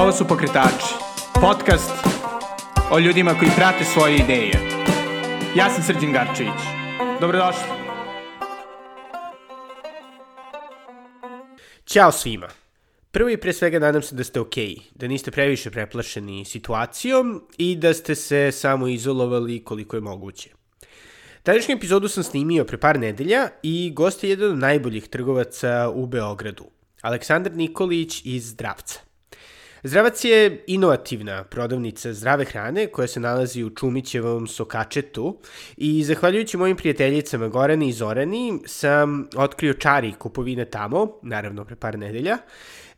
Ovo su Pokretači, podcast o ljudima koji prate svoje ideje. Ja sam Srđan Garčević. Dobrodošli. Ćao svima. Prvo i pre svega nadam se da ste okej, okay, da niste previše preplašeni situacijom i da ste se samo izolovali koliko je moguće. Današnju epizodu sam snimio pre par nedelja i gost je jedan od najboljih trgovaca u Beogradu, Aleksandar Nikolić iz Zdravca. Zdravac je inovativna prodavnica zdrave hrane koja se nalazi u Čumićevom Sokačetu i zahvaljujući mojim prijateljicama Gorani i Zorani sam otkrio čari kupovine tamo, naravno pre par nedelja,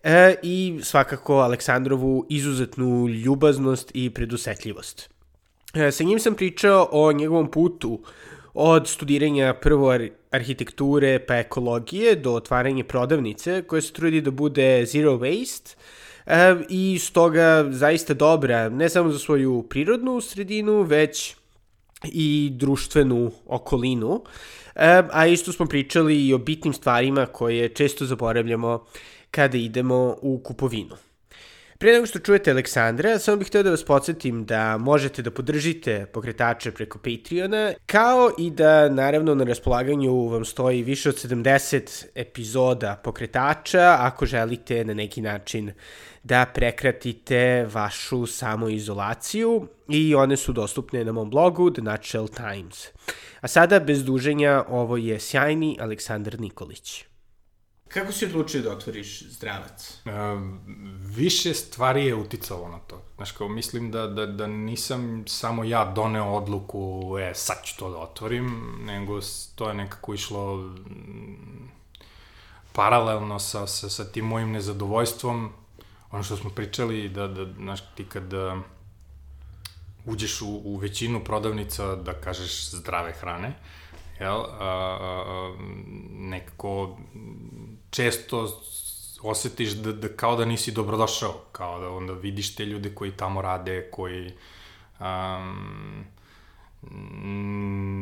e, i svakako Aleksandrovu izuzetnu ljubaznost i predusetljivost. E, sa njim sam pričao o njegovom putu od studiranja prvo ar arhitekture pa ekologije do otvaranja prodavnice koja se trudi da bude zero waste, e, i stoga zaista dobra, ne samo za svoju prirodnu sredinu, već i društvenu okolinu. E, a isto smo pričali i o bitnim stvarima koje često zaboravljamo kada idemo u kupovinu. Pre nego što čujete Aleksandra, samo bih hteo da vas podsjetim da možete da podržite pokretače preko Patreona, kao i da naravno na raspolaganju vam stoji više od 70 epizoda pokretača ako želite na neki način da prekratite vašu samoizolaciju i one su dostupne na mom blogu The Natural Times. A sada, bez duženja, ovo je sjajni Aleksandar Nikolić. Kako si odlučio da otvoriš zdravac? E, više stvari je uticalo na to. Znaš, kao mislim da, da, da nisam samo ja doneo odluku, e, sad ću to da otvorim, nego to je nekako išlo mm, paralelno sa, sa, sa tim mojim nezadovoljstvom. Ono što smo pričali, da, da znaš, ti kad da uđeš u, u većinu prodavnica da kažeš zdrave hrane, jel, a, a, nekako često osetiš da, da kao da nisi dobrodošao, kao da onda vidiš te ljude koji tamo rade, koji um,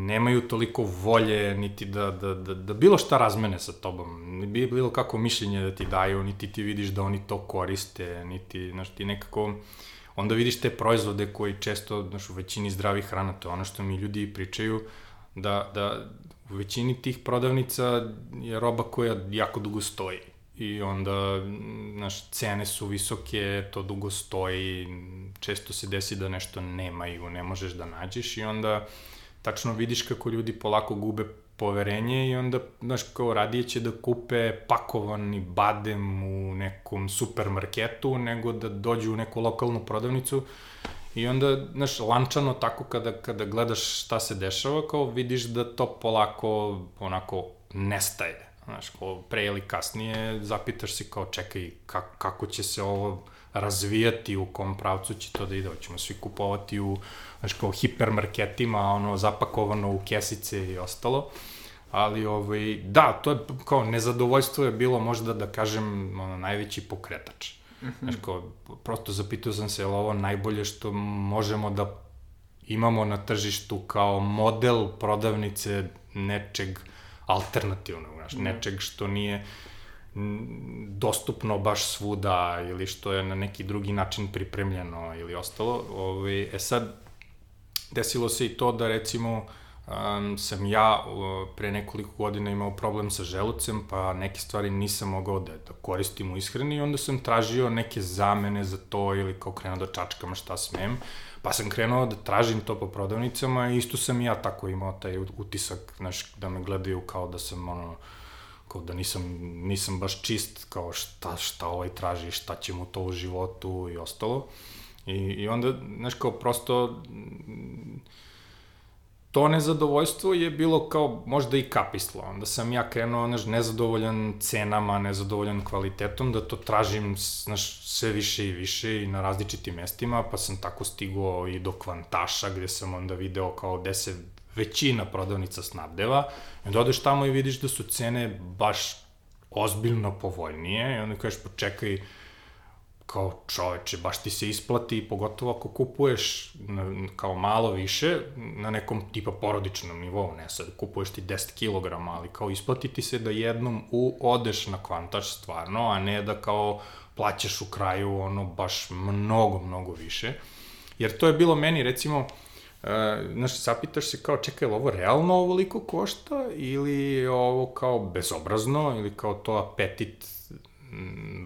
nemaju toliko volje niti da, da, da, da bilo šta razmene sa tobom, ni bilo kako mišljenje da ti daju, niti ti vidiš da oni to koriste, niti, znaš, ti nekako, onda vidiš te proizvode koji često, znaš, u većini zdravih hrana, to je ono što mi ljudi pričaju, da, da u većini tih prodavnica je roba koja jako dugo stoji. I onda, znaš, cene su visoke, to dugo stoji, često se desi da nešto nemaju, ne možeš da nađeš i onda tačno vidiš kako ljudi polako gube poverenje i onda, znaš, kao radije će da kupe pakovani badem u nekom supermarketu nego da dođu u neku lokalnu prodavnicu I onda, znaš, lančano tako kada, kada gledaš šta se dešava, kao vidiš da to polako, onako, nestaje. Znaš, kao pre ili kasnije zapitaš se kao, čekaj, kako, kako će se ovo razvijati, u kom pravcu će to da ide, hoćemo svi kupovati u, znaš, kao hipermarketima, ono, zapakovano u kesice i ostalo. Ali, ovaj, da, to je, kao, nezadovoljstvo je bilo možda, da kažem, ono, najveći pokretač. Znaš, kao, prosto zapitao sam se, je li ovo najbolje što možemo da imamo na tržištu kao model prodavnice nečeg alternativnog, znaš, mm. nečeg što nije dostupno baš svuda ili što je na neki drugi način pripremljeno ili ostalo. Ovaj, e sad, desilo se i to da recimo um, sam ja uh, pre nekoliko godina imao problem sa želucem, pa neke stvari nisam mogao da, da koristim u ishrani i onda sam tražio neke zamene za to ili kao krenuo da čačkam šta smem. Pa sam krenuo da tražim to po prodavnicama i isto sam ja tako imao taj utisak, znaš, da me gledaju kao da sam ono, kao da nisam, nisam baš čist, kao šta, šta ovaj traži, šta će mu to u životu i ostalo. I, i onda, znaš, kao prosto, to nezadovoljstvo je bilo kao možda i kapislo. Onda sam ja krenuo znaš, nezadovoljan cenama, nezadovoljan kvalitetom, da to tražim znaš, sve više i više i na različitim mestima, pa sam tako stigao i do kvantaša gde sam onda video kao gde se većina prodavnica snabdeva i onda odeš tamo i vidiš da su cene baš ozbiljno povoljnije i onda kažeš počekaj, kao čoveče, baš ti se isplati, pogotovo ako kupuješ na, kao malo više, na nekom tipa porodičnom nivou, ne sad, kupuješ ti 10 kg, ali kao isplati ti se da jednom u, odeš na kvantaž stvarno, a ne da kao plaćaš u kraju ono baš mnogo, mnogo više. Jer to je bilo meni, recimo, Uh, znaš, zapitaš se kao, čekaj, ovo realno ovoliko košta ili je ovo kao bezobrazno ili kao to apetit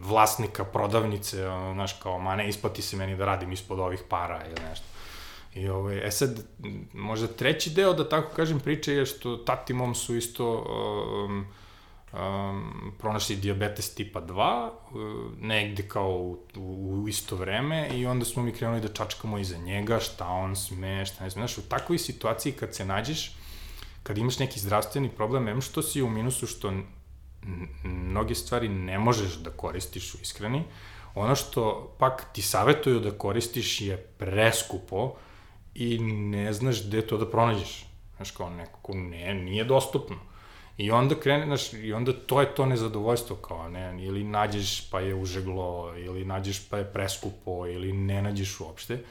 vlasnika prodavnice, znaš, kao, ma ne, isplati se meni da radim ispod ovih para ili nešto. I ovaj, e sad, možda treći deo, da tako kažem, priče je što tati mom su isto um, um, pronašli diabetes tipa 2, uh, negde kao u, u, u isto vreme i onda smo mi krenuli da čačkamo iza njega, šta on sme, šta ne sme. Znaš, u takvoj situaciji kad se nađeš, kad imaš neki zdravstveni problem, em što si u minusu što mnoge stvari ne možeš da koristiš u ishrani. Ono što pak ti savjetuju da koristiš je preskupo i ne znaš gde to da pronađeš. Znaš, kao nekako ne, nije dostupno. I onda krene, znaš, i onda to je to nezadovoljstvo, kao ne, ili nađeš pa je užeglo, ili nađeš pa je preskupo, ili ne nađeš uopšte.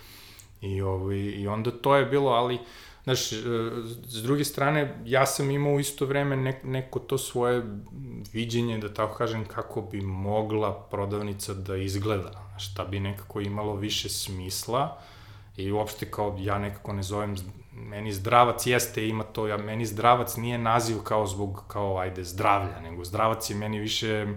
I, ovaj, I onda to je bilo, ali, znaš, e, s druge strane, ja sam imao u isto vreme ne, neko to svoje viđenje, da tako kažem, kako bi mogla prodavnica da izgleda, šta bi nekako imalo više smisla. I uopšte kao ja nekako ne zovem meni zdravac jeste ima to, ja, meni zdravac nije naziv kao zbog, kao ajde, zdravlja, nego zdravac je meni više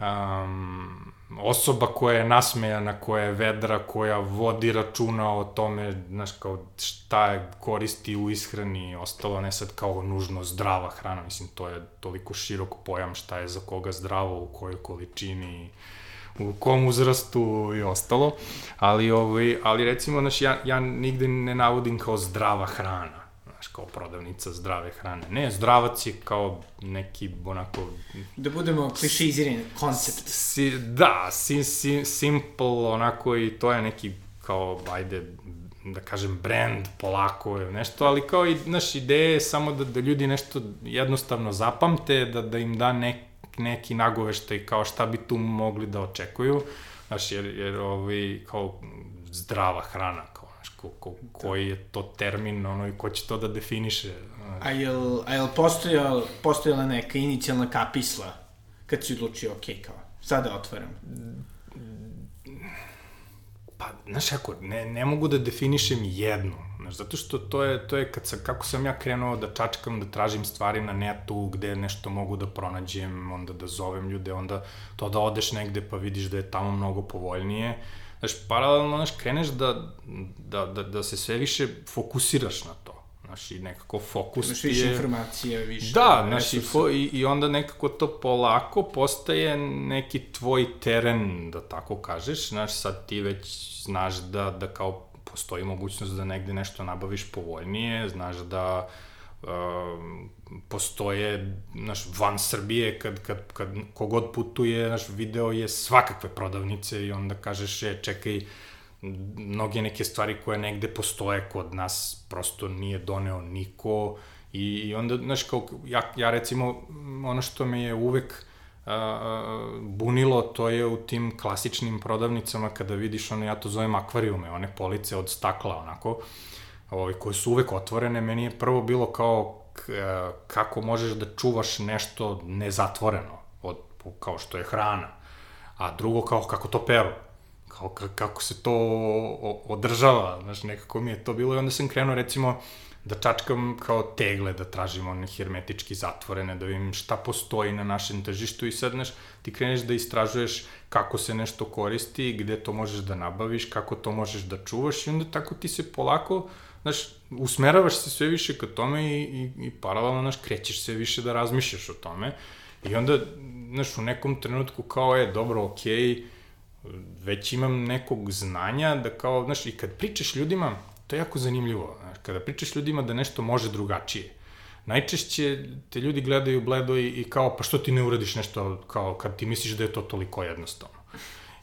um, osoba koja je nasmejana, koja je vedra, koja vodi računa o tome, znaš, kao šta je koristi u ishrani i ostalo, ne sad kao nužno zdrava hrana, mislim, to je toliko širok pojam šta je za koga zdravo, u kojoj količini, u kom uzrastu i ostalo, ali, ovaj, ali recimo, znaš, ja, ja nigde ne navodim kao zdrava hrana, kao prodavnica zdrave hrane. Ne, zdravac je kao neki, onako... Da budemo klišizirani koncept. Si, da, si, si, simple, onako, i to je neki, kao, ajde, da kažem, brand, polako, nešto, ali kao i, znaš, ideje je samo da, da ljudi nešto jednostavno zapamte, da, da im da nek, neki nagoveštaj kao šta bi tu mogli da očekuju, znaš, jer, jer ovaj, kao zdrava hrana, ko, ko, koji je to termin, ono, i ko će to da definiše. A jel, a jel postojala, postojala neka inicijalna kapisla kad si odlučio, ok, kao, sada otvaram? Pa, znaš, ako, ne, ne mogu da definišem jednu, znaš, zato što to je, to je kad sam, kako sam ja krenuo da čačkam, da tražim stvari na netu, gde nešto mogu da pronađem, onda da zovem ljude, onda to da odeš negde pa vidiš da je tamo mnogo povoljnije, uh, znaš, paralelno, znaš, kreneš da, da, da, da se sve više fokusiraš na to. Znaš, i nekako fokus Imaš više je... informacija, više Da, znaš, i, fo, i, i onda nekako to polako postaje neki tvoj teren, da tako kažeš. Znaš, sad ti već znaš da, da kao postoji mogućnost da negde nešto nabaviš povoljnije, znaš da uh, postoje, znaš, van Srbije, kad, kad, kad kogod putuje, znaš, video je svakakve prodavnice i onda kažeš, je, čekaj, mnoge neke stvari koje negde postoje kod nas prosto nije doneo niko. I, i onda, znaš, kao, ja, ja recimo, ono što me je uvek a, bunilo, to je u tim klasičnim prodavnicama kada vidiš, ono, ja to zovem akvarijume, one police od stakla, onako, ovaj, koje su uvek otvorene, meni je prvo bilo kao, kako možeš da čuvaš nešto nezatvoreno, od, kao što je hrana, a drugo kao kako to peru, kao kako se to održava, znaš, nekako mi je to bilo i onda sam krenuo recimo da čačkam kao tegle, da tražim one hermetički zatvorene, da vidim šta postoji na našem tržištu i sad, znaš, ti kreneš da istražuješ kako se nešto koristi, gde to možeš da nabaviš, kako to možeš da čuvaš i onda tako ti se polako uh, znaš, usmeravaš se sve više ka tome i, i, i paralelno, znaš, krećeš sve više da razmišljaš o tome. I onda, znaš, u nekom trenutku kao je, dobro, okej, okay, već imam nekog znanja da kao, znaš, i kad pričaš ljudima, to je jako zanimljivo, znaš, kada pričaš ljudima da nešto može drugačije, najčešće te ljudi gledaju bledo i, i kao, pa što ti ne uradiš nešto, kao, kad ti misliš da je to toliko jednostavno.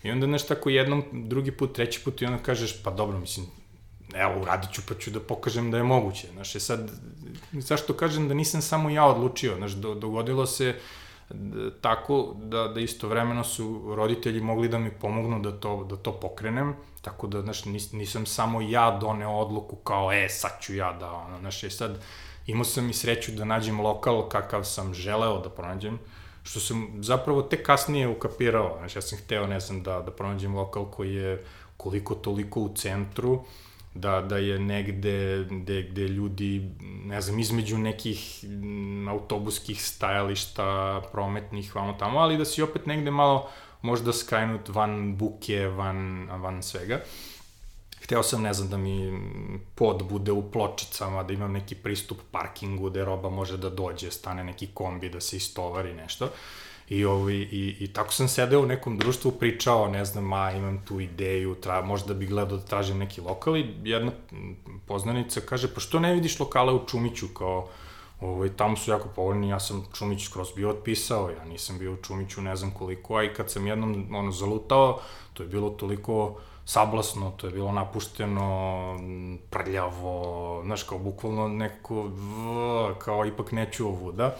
I onda, znaš, tako jednom, drugi put, treći put i onda kažeš, pa dobro, mislim, evo, uradit ću pa ću da pokažem da je moguće. Znaš, je sad, zašto kažem da nisam samo ja odlučio, znaš, do, dogodilo se, d- tako da, da istovremeno su roditelji mogli da mi pomognu da to, da to pokrenem, tako da, znaš, nis, nisam samo ja doneo odluku kao, e, sad ću ja da, ono, znaš, je sad, imao sam i sreću da nađem lokal kakav sam želeo da pronađem, što sam zapravo tek kasnije ukapirao, znaš, ja sam hteo, ne znam, da, da pronađem lokal koji je koliko toliko u centru, da, da je negde gde, gde ljudi, ne znam, između nekih autobuskih stajališta, prometnih, vamo tamo, ali da si opet negde malo možda skrajnut van buke, van, van svega. Hteo sam, ne znam, da mi pod bude u pločicama, da imam neki pristup parkingu, gde roba može da dođe, stane neki kombi, da se istovari nešto. I, ovi, i, I tako sam sedeo u nekom društvu, pričao, ne znam, a imam tu ideju, tra, možda bi gledao da tražim neki lokal i jedna poznanica kaže, pa što ne vidiš lokale u Čumiću, kao, ovaj, tamo su jako povoljni, ja sam Čumić skroz bio otpisao, ja nisam bio u Čumiću ne znam koliko, a i kad sam jednom ono, zalutao, to je bilo toliko sablasno, to je bilo napušteno, prljavo, znaš, kao bukvalno neko, v, kao ipak neću ovuda.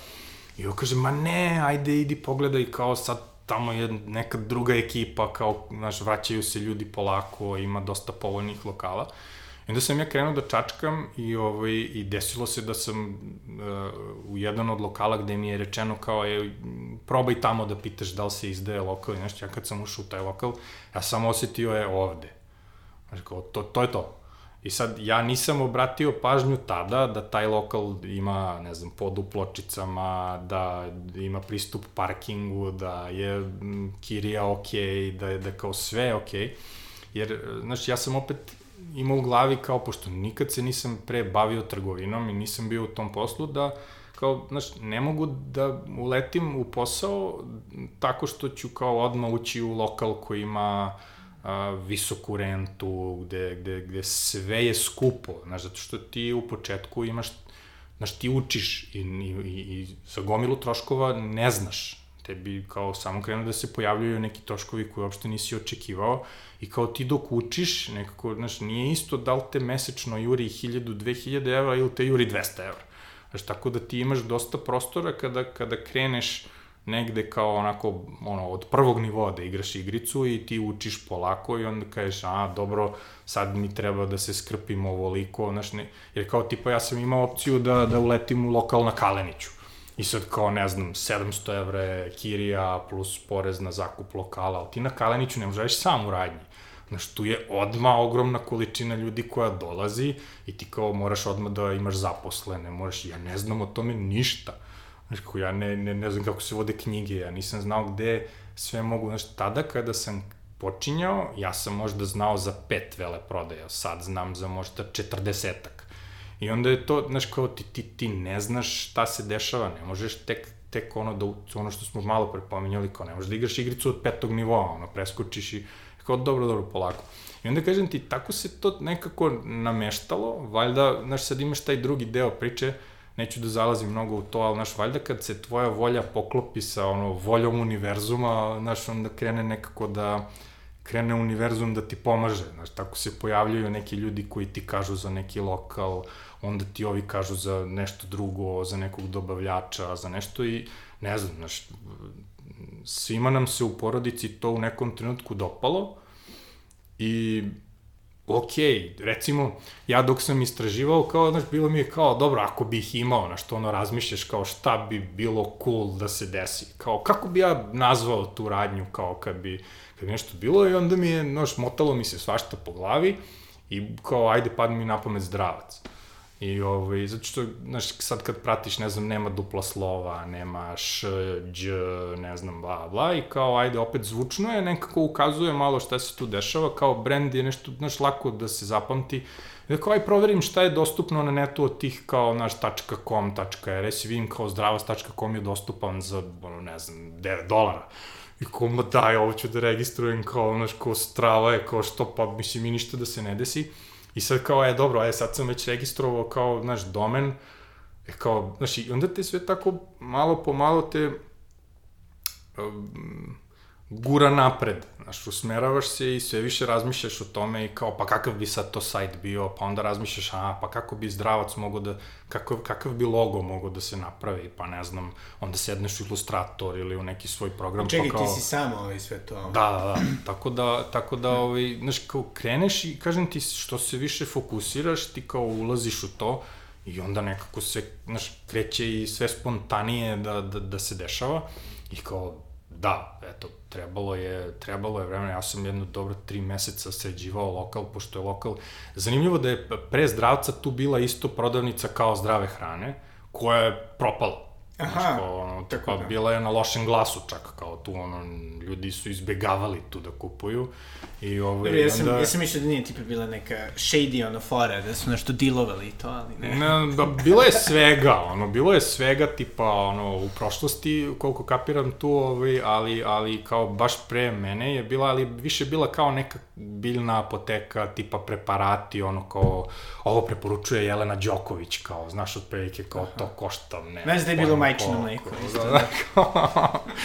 I on kaže, ma ne, ajde, idi pogledaj, kao sad tamo je neka druga ekipa, kao, znaš, vraćaju se ljudi polako, ima dosta povoljnih lokala. I onda sam ja krenuo da čačkam i, ovaj, i desilo se da sam uh, u jedan od lokala gde mi je rečeno kao je, probaj tamo da pitaš da li se izdaje lokal i nešto. Ja kad sam ušao u taj lokal, ja sam osetio je ovde. Znači, kao, to, to je to. I sad, ja nisam obratio pažnju tada da taj lokal ima, ne znam, pod u pločicama, da ima pristup parkingu, da je kirija okej, okay, da je da kao sve okej. Okay. Jer, znaš, ja sam opet imao u glavi kao, pošto nikad se nisam pre bavio trgovinom i nisam bio u tom poslu, da kao, znaš, ne mogu da uletim u posao tako što ću kao odmah ući u lokal koji ima a, visoku rentu, gde, gde, gde sve je skupo, znaš, zato što ti u početku imaš, znaš, ti učiš i, i, i, za gomilu troškova ne znaš, tebi kao samo krenu da se pojavljaju neki troškovi koje uopšte nisi očekivao i kao ti dok učiš, nekako, znaš, nije isto da li te mesečno juri 1000, 2000 evra ili te juri 200 evra. Znaš, tako da ti imaš dosta prostora kada, kada kreneš negde kao onako, ono, od prvog nivoa da igraš igricu i ti učiš polako i onda kažeš, a, dobro, sad mi treba da se skrpim ovoliko, znaš, ne, jer kao tipa ja sam imao opciju da, da uletim u lokal na Kaleniću I sad kao, ne znam, 700 evra je kirija plus porez na zakup lokala, ali ti na Kaleniću ne možeš sam u radnji. Znaš, tu je odma ogromna količina ljudi koja dolazi i ti kao moraš odma da imaš zaposlene, moraš, ja ne znam o tome ništa. Znaš, kako ja ne, ne, ne znam kako se vode knjige, ja nisam znao gde sve mogu, znaš, tada kada sam počinjao, ja sam možda znao za pet vele prodaja, sad znam za možda četrdesetak. I onda je to, znaš, kao ti, ti, ti ne znaš šta se dešava, ne možeš tek, tek ono, da, ono što smo malo prepominjali, kao ne možeš da igraš igricu od petog nivoa, ono, preskočiš i kao dobro, dobro, polako. I onda kažem ti, tako se to nekako nameštalo, valjda, znaš, sad imaš taj drugi deo priče, neću da zalazim mnogo u to, ali, znaš, valjda kad se tvoja volja poklopi sa, ono, voljom univerzuma, znaš, onda krene nekako da, krene univerzum da ti pomaže, znaš, tako se pojavljaju neki ljudi koji ti kažu za neki lokal, onda ti ovi kažu za nešto drugo, za nekog dobavljača, za nešto i ne znam, znaš, svima nam se u porodici to u nekom trenutku dopalo i ok, recimo, ja dok sam istraživao, kao, znaš, bilo mi je kao, dobro, ako bih imao, na što ono razmišljaš, kao šta bi bilo cool da se desi, kao, kako bi ja nazvao tu radnju, kao, kad bi, kad bi nešto bilo, i onda mi je, znaš, motalo mi se svašta po glavi, i kao, ajde, padne mi na pamet zdravac. I ovaj, zato što, znaš, sad kad pratiš, ne znam, nema dupla slova, nema š, dž, ne znam, bla, bla, i kao, ajde, opet zvučno je, nekako ukazuje malo šta se tu dešava, kao brand je nešto, znaš, lako da se zapamti. I kao, aj, proverim šta je dostupno na netu od tih, kao, znaš, .com, .rs, i vidim kao zdravac.com je dostupan za, ono, ne znam, 9 dolara. I kao, ma daj, ovo ću da registrujem, kao, znaš, kao strava je, kao što, pa, mislim, i ništa da se ne desi. I sad kao, e, dobro, e, sad sam već registrovao kao, znaš, domen, e, kao, znaš, i onda te sve tako malo po malo te um, gura napred. Znaš, usmeravaš se i sve više razmišljaš o tome i kao, pa kakav bi sad to sajt bio, pa onda razmišljaš, a, pa kako bi zdravac mogao da, kakav, kakav bi logo mogao da se napravi, pa ne znam, onda sedneš u Illustrator ili u neki svoj program. Čekaj, pa kao... ti si sam ovaj sve to. Da, da, da. tako da, tako da ovaj, znaš, kao kreneš i kažem ti, što se više fokusiraš, ti kao ulaziš u to i onda nekako se, znaš, kreće i sve spontanije da, da, da se dešava i kao, da, eto, trebalo je, trebalo je vremena, ja sam jedno dobro tri meseca sređivao lokal, pošto je lokal, zanimljivo da je pre zdravca tu bila isto prodavnica kao zdrave hrane, koja je propala. Aha, Znaš, kao, ono, tako da. bila je na lošem glasu čak, kao tu, ono, ljudi su izbegavali tu da kupuju. I ovo, Dobro, ja sam, ja sam mišljao da nije tipa bila neka shady ono fora, da su nešto dilovali i to, ali ne. Ne, da, bilo je svega, ono, bilo je svega, tipa, ono, u prošlosti, koliko kapiram tu, ovaj, ali, ali kao baš pre mene je bila, ali više bila kao neka biljna apoteka, tipa preparati, ono, kao, ovo preporučuje Jelena Đoković, kao, znaš, otprilike, kao, to košta, ne. Znaš da je bilo majčino mleko, Da, da, kao,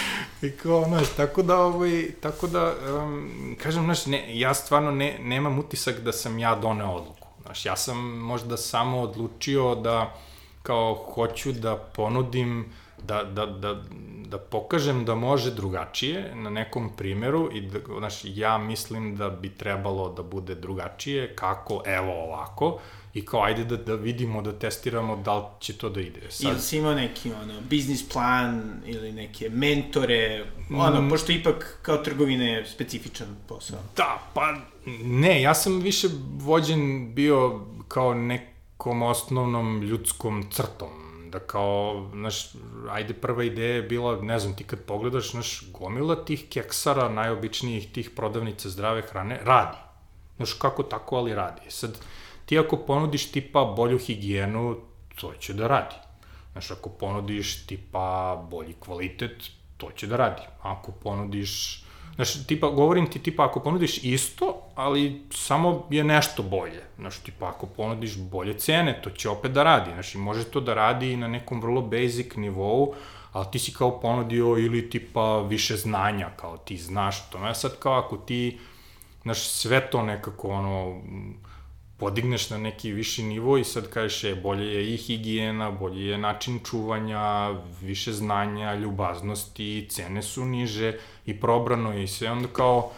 i kao, znaš, tako da, ovaj, tako da, um, kažem, znaš, ne, ja stvarno ne, nemam utisak da sam ja doneo odluku. Znaš, ja sam možda samo odlučio da, kao, hoću da ponudim, da, da, da, da pokažem da može drugačije na nekom primeru i da, znaš, ja mislim da bi trebalo da bude drugačije, kako, evo ovako, i kao, ajde da, da vidimo, da testiramo da li će to da ide. Sad, Ili si imao neki ono, biznis plan ili neke mentore, ono, Mm. pošto ipak kao trgovina je specifičan posao. Da, pa ne, ja sam više vođen bio kao nekom osnovnom ljudskom crtom. Da kao, znaš, ajde prva ideja je bila, ne znam, ti kad pogledaš, znaš, gomila tih keksara, najobičnijih tih prodavnica zdrave hrane, radi. Znaš, kako tako, ali radi. Sad, ti ako ponudiš tipa bolju higijenu, to će da radi. Znaš, ako ponudiš tipa bolji kvalitet, to će da radi. Ako ponudiš, znaš, tipa, govorim ti tipa ako ponudiš isto, ali samo je nešto bolje. Znaš, tipa ako ponudiš bolje cene, to će opet da radi. Znaš, i može to da radi i na nekom vrlo basic nivou, ali ti si kao ponudio ili tipa više znanja, kao ti znaš to. Ja sad kao ako ti, znaš, sve to nekako ono, podigneš na neki viši nivo i sad kažeš je, bolje je i higijena, bolje je način čuvanja, više znanja, ljubaznosti, cene su niže i probrano i sve, onda kao,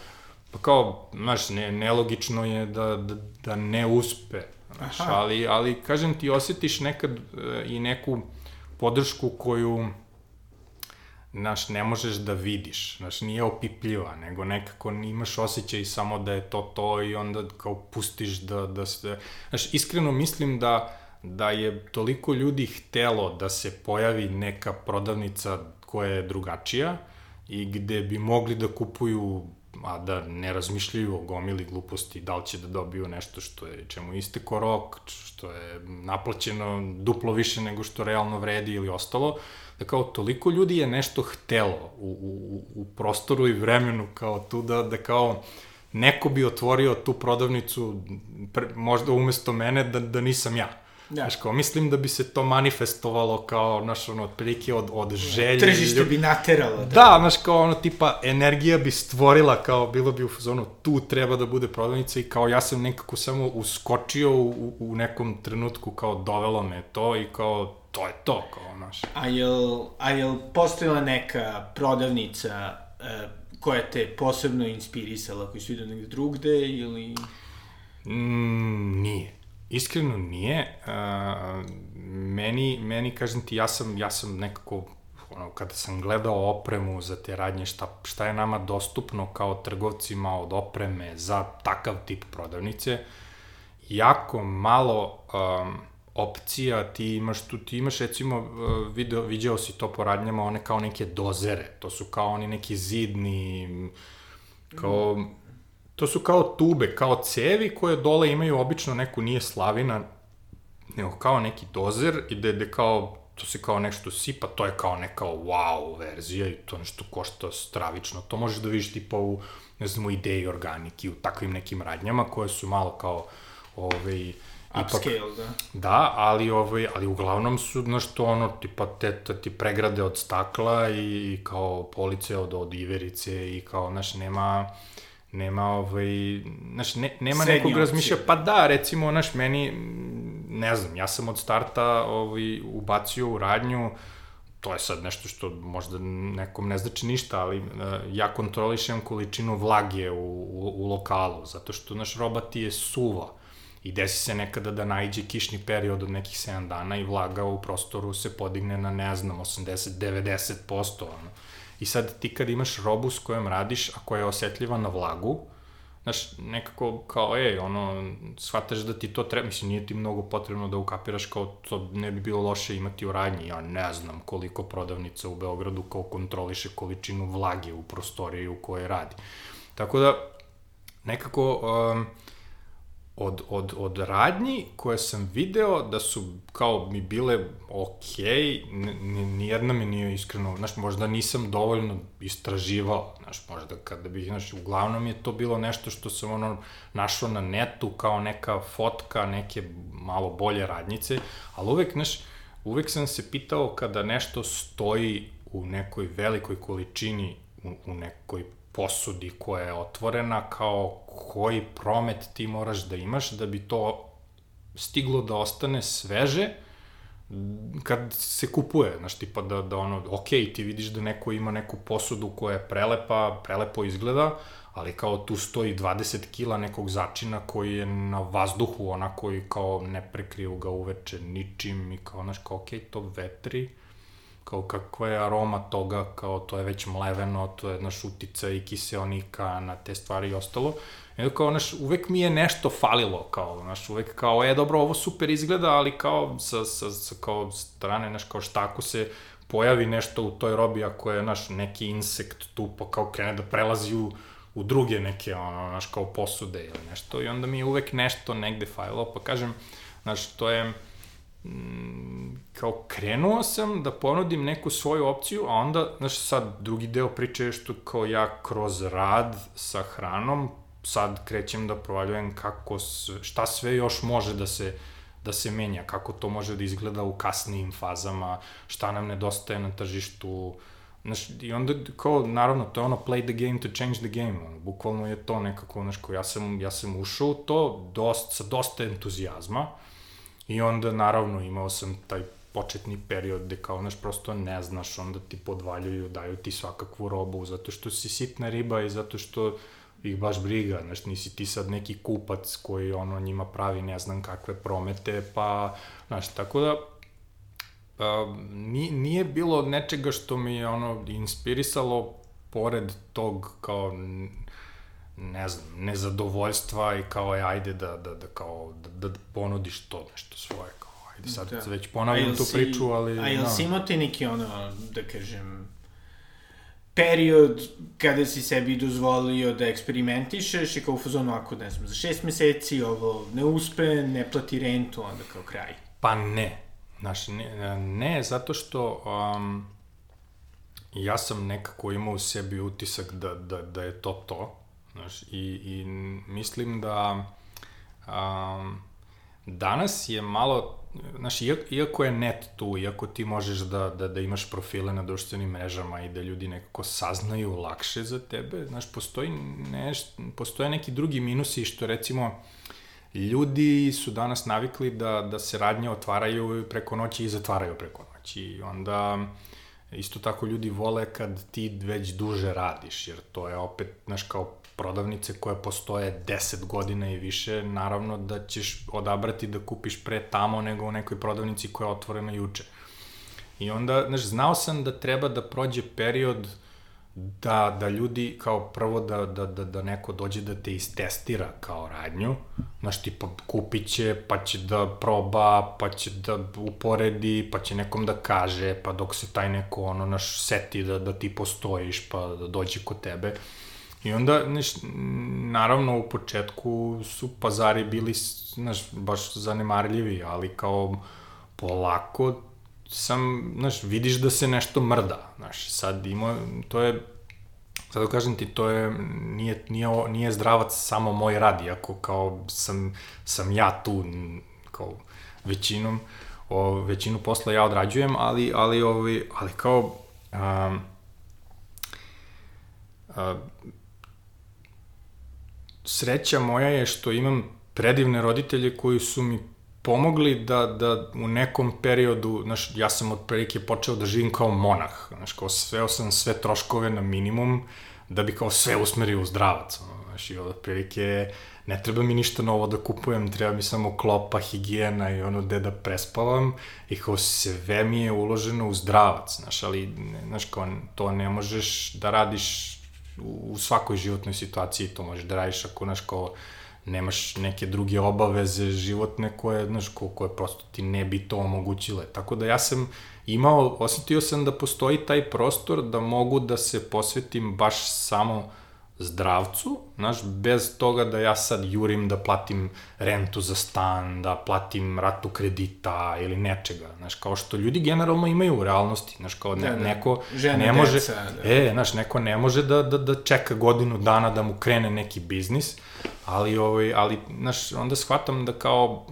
pa kao, znaš, ne, nelogično je da, da, da ne uspe, znaš, Aha. ali, ali, kažem ti, osjetiš nekad e, i neku podršku koju, znaš, ne možeš da vidiš, znaš, nije opipljiva, nego nekako imaš osjećaj samo da je to to i onda kao pustiš da, da se, znaš, iskreno mislim da, da je toliko ljudi htelo da se pojavi neka prodavnica koja je drugačija i gde bi mogli da kupuju a da ne razmišljaju o gomili gluposti, da li će da dobiju nešto što je čemu isteko rok, što je naplaćeno duplo više nego što realno vredi ili ostalo, da kao toliko ljudi je nešto htelo u, u, u prostoru i vremenu kao tu da, da kao neko bi otvorio tu prodavnicu pre, možda umesto mene da, da nisam ja. Da. Znaš, kao, mislim da bi se to manifestovalo kao, znaš, ono, otprilike od, od želje. Tržište bi nateralo. Da. Da, znaš, kao ono, tipa, energija bi stvorila, kao, bilo bi u fazonu, tu treba da bude prodavnica i kao, ja sam nekako samo uskočio u, u nekom trenutku, kao, dovelo me to i kao, to je to, kao, znaš. A jel, a jel postojala neka prodavnica e, koja te posebno inspirisala, koji su idu negde drugde ili... Mm, nije. Iskreno nije. Uh, meni, meni, kažem ti, ja sam, ja sam nekako, ono, kada sam gledao opremu za te radnje, šta, šta je nama dostupno kao trgovcima od opreme za takav tip prodavnice, jako malo um, opcija ti imaš tu, ti imaš recimo, video, viđao si to po radnjama, one kao neke dozere, to su kao oni neki zidni, kao, to su kao tube, kao cevi koje dole imaju obično neku, nije slavina, nego kao neki dozer i gde, gde kao, to se kao nešto sipa, to je kao neka wow verzija i to nešto košta stravično. To možeš da vidiš tipa u, ne znam, u ideji organiki, u takvim nekim radnjama koje su malo kao, ovaj, Upscale, da. Da, ali, ovaj, ali uglavnom su, znaš, to ono, tipa, te, te, ti pregrade od stakla i, i kao police od, od iverice i kao, znaš, nema, nema, ovaj, znaš, ne, nema Srednje nekog opcije. razmišlja, pa da, recimo, znaš, meni, ne znam, ja sam od starta ovaj, ubacio u radnju, to je sad nešto što možda nekom ne znači ništa, ali uh, ja kontrolišem količinu vlage u, u, u lokalu, zato što naš roba ti je suva i desi se nekada da najđe kišni period od nekih 7 dana i vlaga u prostoru se podigne na, ne znam, 80-90%. Ono. I sad ti kad imaš robu s kojom radiš, a koja je osetljiva na vlagu, znaš, nekako kao, ej, ono, shvataš da ti to treba, mislim, nije ti mnogo potrebno da ukapiraš kao to ne bi bilo loše imati u radnji, ja ne znam koliko prodavnica u Beogradu kao kontroliše količinu vlage u prostoriji u kojoj radi. Tako da, nekako, um, od, od, od radnji koje sam video da su kao mi bile okay, nijedna mi nije iskreno, znaš, možda nisam dovoljno istraživao, znaš, možda kada bih, znaš, uglavnom je to bilo nešto što sam ono našao na netu kao neka fotka, neke malo bolje radnjice, ali uvek, znaš, uvek sam se pitao kada nešto stoji u nekoj velikoj količini, u, u nekoj posudi koja je otvorena, kao koji promet ti moraš da imaš da bi to stiglo da ostane sveže kad se kupuje, znaš, tipa da, da ono, ok, ti vidiš da neko ima neku posudu koja je prelepa, prelepo izgleda, ali kao tu stoji 20 kila nekog začina koji je na vazduhu, onako i kao ne prekriju ga uveče ničim i kao, znaš, kao, ok, to vetri, kao kakva je aroma toga, kao to je već mleveno, to je naš utica i kiseonika na te stvari i ostalo. I kao, naš, uvek mi je nešto falilo, kao, naš, uvek kao, e, dobro, ovo super izgleda, ali kao, sa, sa, sa kao strane, naš, kao štako se pojavi nešto u toj robi, ako je, naš, neki insekt tu, pa kao krene da prelazi u, u druge neke, ono, naš, kao posude ili nešto, i onda mi je uvek nešto negde falilo, pa kažem, znaš, to je, kao krenuo sam da ponudim neku svoju opciju, a onda, znaš, sad drugi deo priče je što kao ja kroz rad sa hranom sad krećem da provaljujem kako, šta sve još može da se da se menja, kako to može da izgleda u kasnijim fazama, šta nam nedostaje na tržištu, Znaš, i onda, kao, naravno, to je ono play the game to change the game, ono, bukvalno je to nekako, znaš, kao, ja sam, ja sam ušao u to dost, sa dosta entuzijazma, I onda, naravno, imao sam taj početni period gde kao, znaš, prosto ne znaš, onda ti podvaljuju, daju ti svakakvu robu, zato što si sitna riba i zato što ih baš briga, znaš, nisi ti sad neki kupac koji, ono, njima pravi ne znam kakve promete, pa, znaš, tako da, nije, nije bilo nečega što mi je, ono, inspirisalo pored tog, kao, ne znam, nezadovoljstva i kao je ajde da, da, da kao da, da ponudiš to nešto svoje kao ajde sad da. već ponavljam tu si, priču, ali A jel no. si imao ti neki ono, da kažem, period kada si sebi dozvolio da eksperimentišeš i kao u fazonu ako, ne znam, za šest meseci ovo ne uspe, ne plati rentu, onda kao kraj. Pa ne. Znaš, ne, ne zato što um, ja sam nekako imao u sebi utisak da, da, da je to to Znaš, i, i mislim da um, danas je malo, znaš, iako je net tu, iako ti možeš da, da, da imaš profile na društvenim mrežama i da ljudi nekako saznaju lakše za tebe, znaš, postoji neš, postoje neki drugi minusi što recimo ljudi su danas navikli da, da se radnje otvaraju preko noći i zatvaraju preko noći. I onda isto tako ljudi vole kad ti već duže radiš, jer to je opet, znaš, kao prodavnice koje postoje 10 godina i više, naravno da ćeš odabrati da kupiš pre tamo nego u nekoj prodavnici koja je otvorena juče. I onda, znaš, znao sam da treba da prođe period da, da ljudi, kao prvo da, da, da, da neko dođe da te istestira kao radnju, znaš, tipa kupit će, pa će da proba, pa će da uporedi, pa će nekom da kaže, pa dok se taj neko, ono, naš, seti da, da ti postojiš, pa da dođe kod tebe. I onda, znaš, naravno u početku su pazari bili, znaš, baš zanemarljivi, ali kao polako sam, znaš, vidiš da se nešto mrda, znaš, sad ima, to je, sad da kažem ti, to je, nije, nije, nije zdravac samo moj rad, iako kao sam, sam ja tu kao većinom, o, većinu posla ja odrađujem, ali, ali, ovaj, ali kao, um, a, sreća moja je što imam predivne roditelje koji su mi pomogli da, da u nekom periodu, znaš, ja sam otprilike počeo da živim kao monah, znaš, kao sveo sam sve troškove na minimum, da bi kao sve usmerio u zdravac, znaš, i otprilike ne treba mi ništa novo da kupujem, treba mi samo klopa, higijena i ono gde da prespavam i kao sve mi je uloženo u zdravac, znaš, ali, znaš, kao to ne možeš da radiš u, svakoj životnoj situaciji, to možeš da radiš ako, znaš, kao nemaš neke druge obaveze životne koje, znaš, ko, koje prosto ti ne bi to omogućile. Tako da ja sam imao, osetio sam da postoji taj prostor da mogu da se posvetim baš samo zdravcu, znaš, bez toga da ja sad jurim da platim rentu za stan, da platim ratu kredita ili nečega, znaš, kao što ljudi generalno imaju u realnosti, znaš, kao ne, da, da. neko Žene, ne može, deca, da. e, znaš, neko ne može da, da, da čeka godinu dana da mu krene neki biznis, ali, ovaj, ali, znaš, onda shvatam da kao,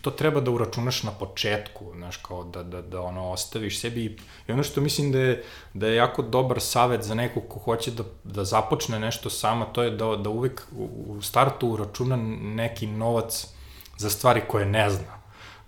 to treba da uračunaš na početku, znaš, kao da, da, da ono, ostaviš sebi i ono što mislim da je, da je jako dobar savet za nekog ko hoće da, da započne nešto sama, to je da, da uvek u startu uračuna neki novac za stvari koje ne zna.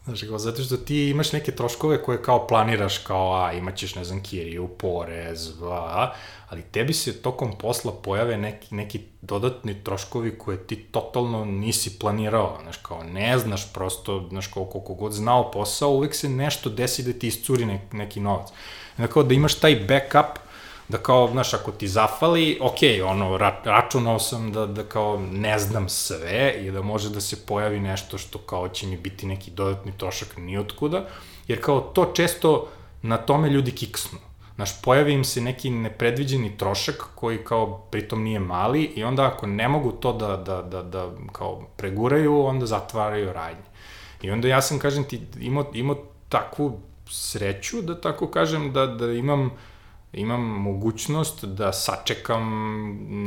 Znaš, kao, zato što ti imaš neke troškove koje kao planiraš, kao, a, imaćeš, ne znam, kiriju, porez, a, ali tebi se tokom posla pojave neki, neki dodatni troškovi koje ti totalno nisi planirao, znaš, kao, ne znaš prosto, znaš, kao, koliko god znao posao, uvek se nešto desi da ti iscuri ne, neki novac. Znači, da imaš taj backup, da kao, znaš, ako ti zafali, ok, ono, ra, računao sam da, da kao ne znam sve i da može da se pojavi nešto što kao će mi biti neki dodatni trošak nijotkuda, jer kao to često na tome ljudi kiksnu. Znaš, pojavi im se neki nepredviđeni trošak koji kao pritom nije mali i onda ako ne mogu to da, da, da, da kao preguraju, onda zatvaraju radnje. I onda ja sam, kažem ti, imao, imao takvu sreću, da tako kažem, da, da imam imam mogućnost da sačekam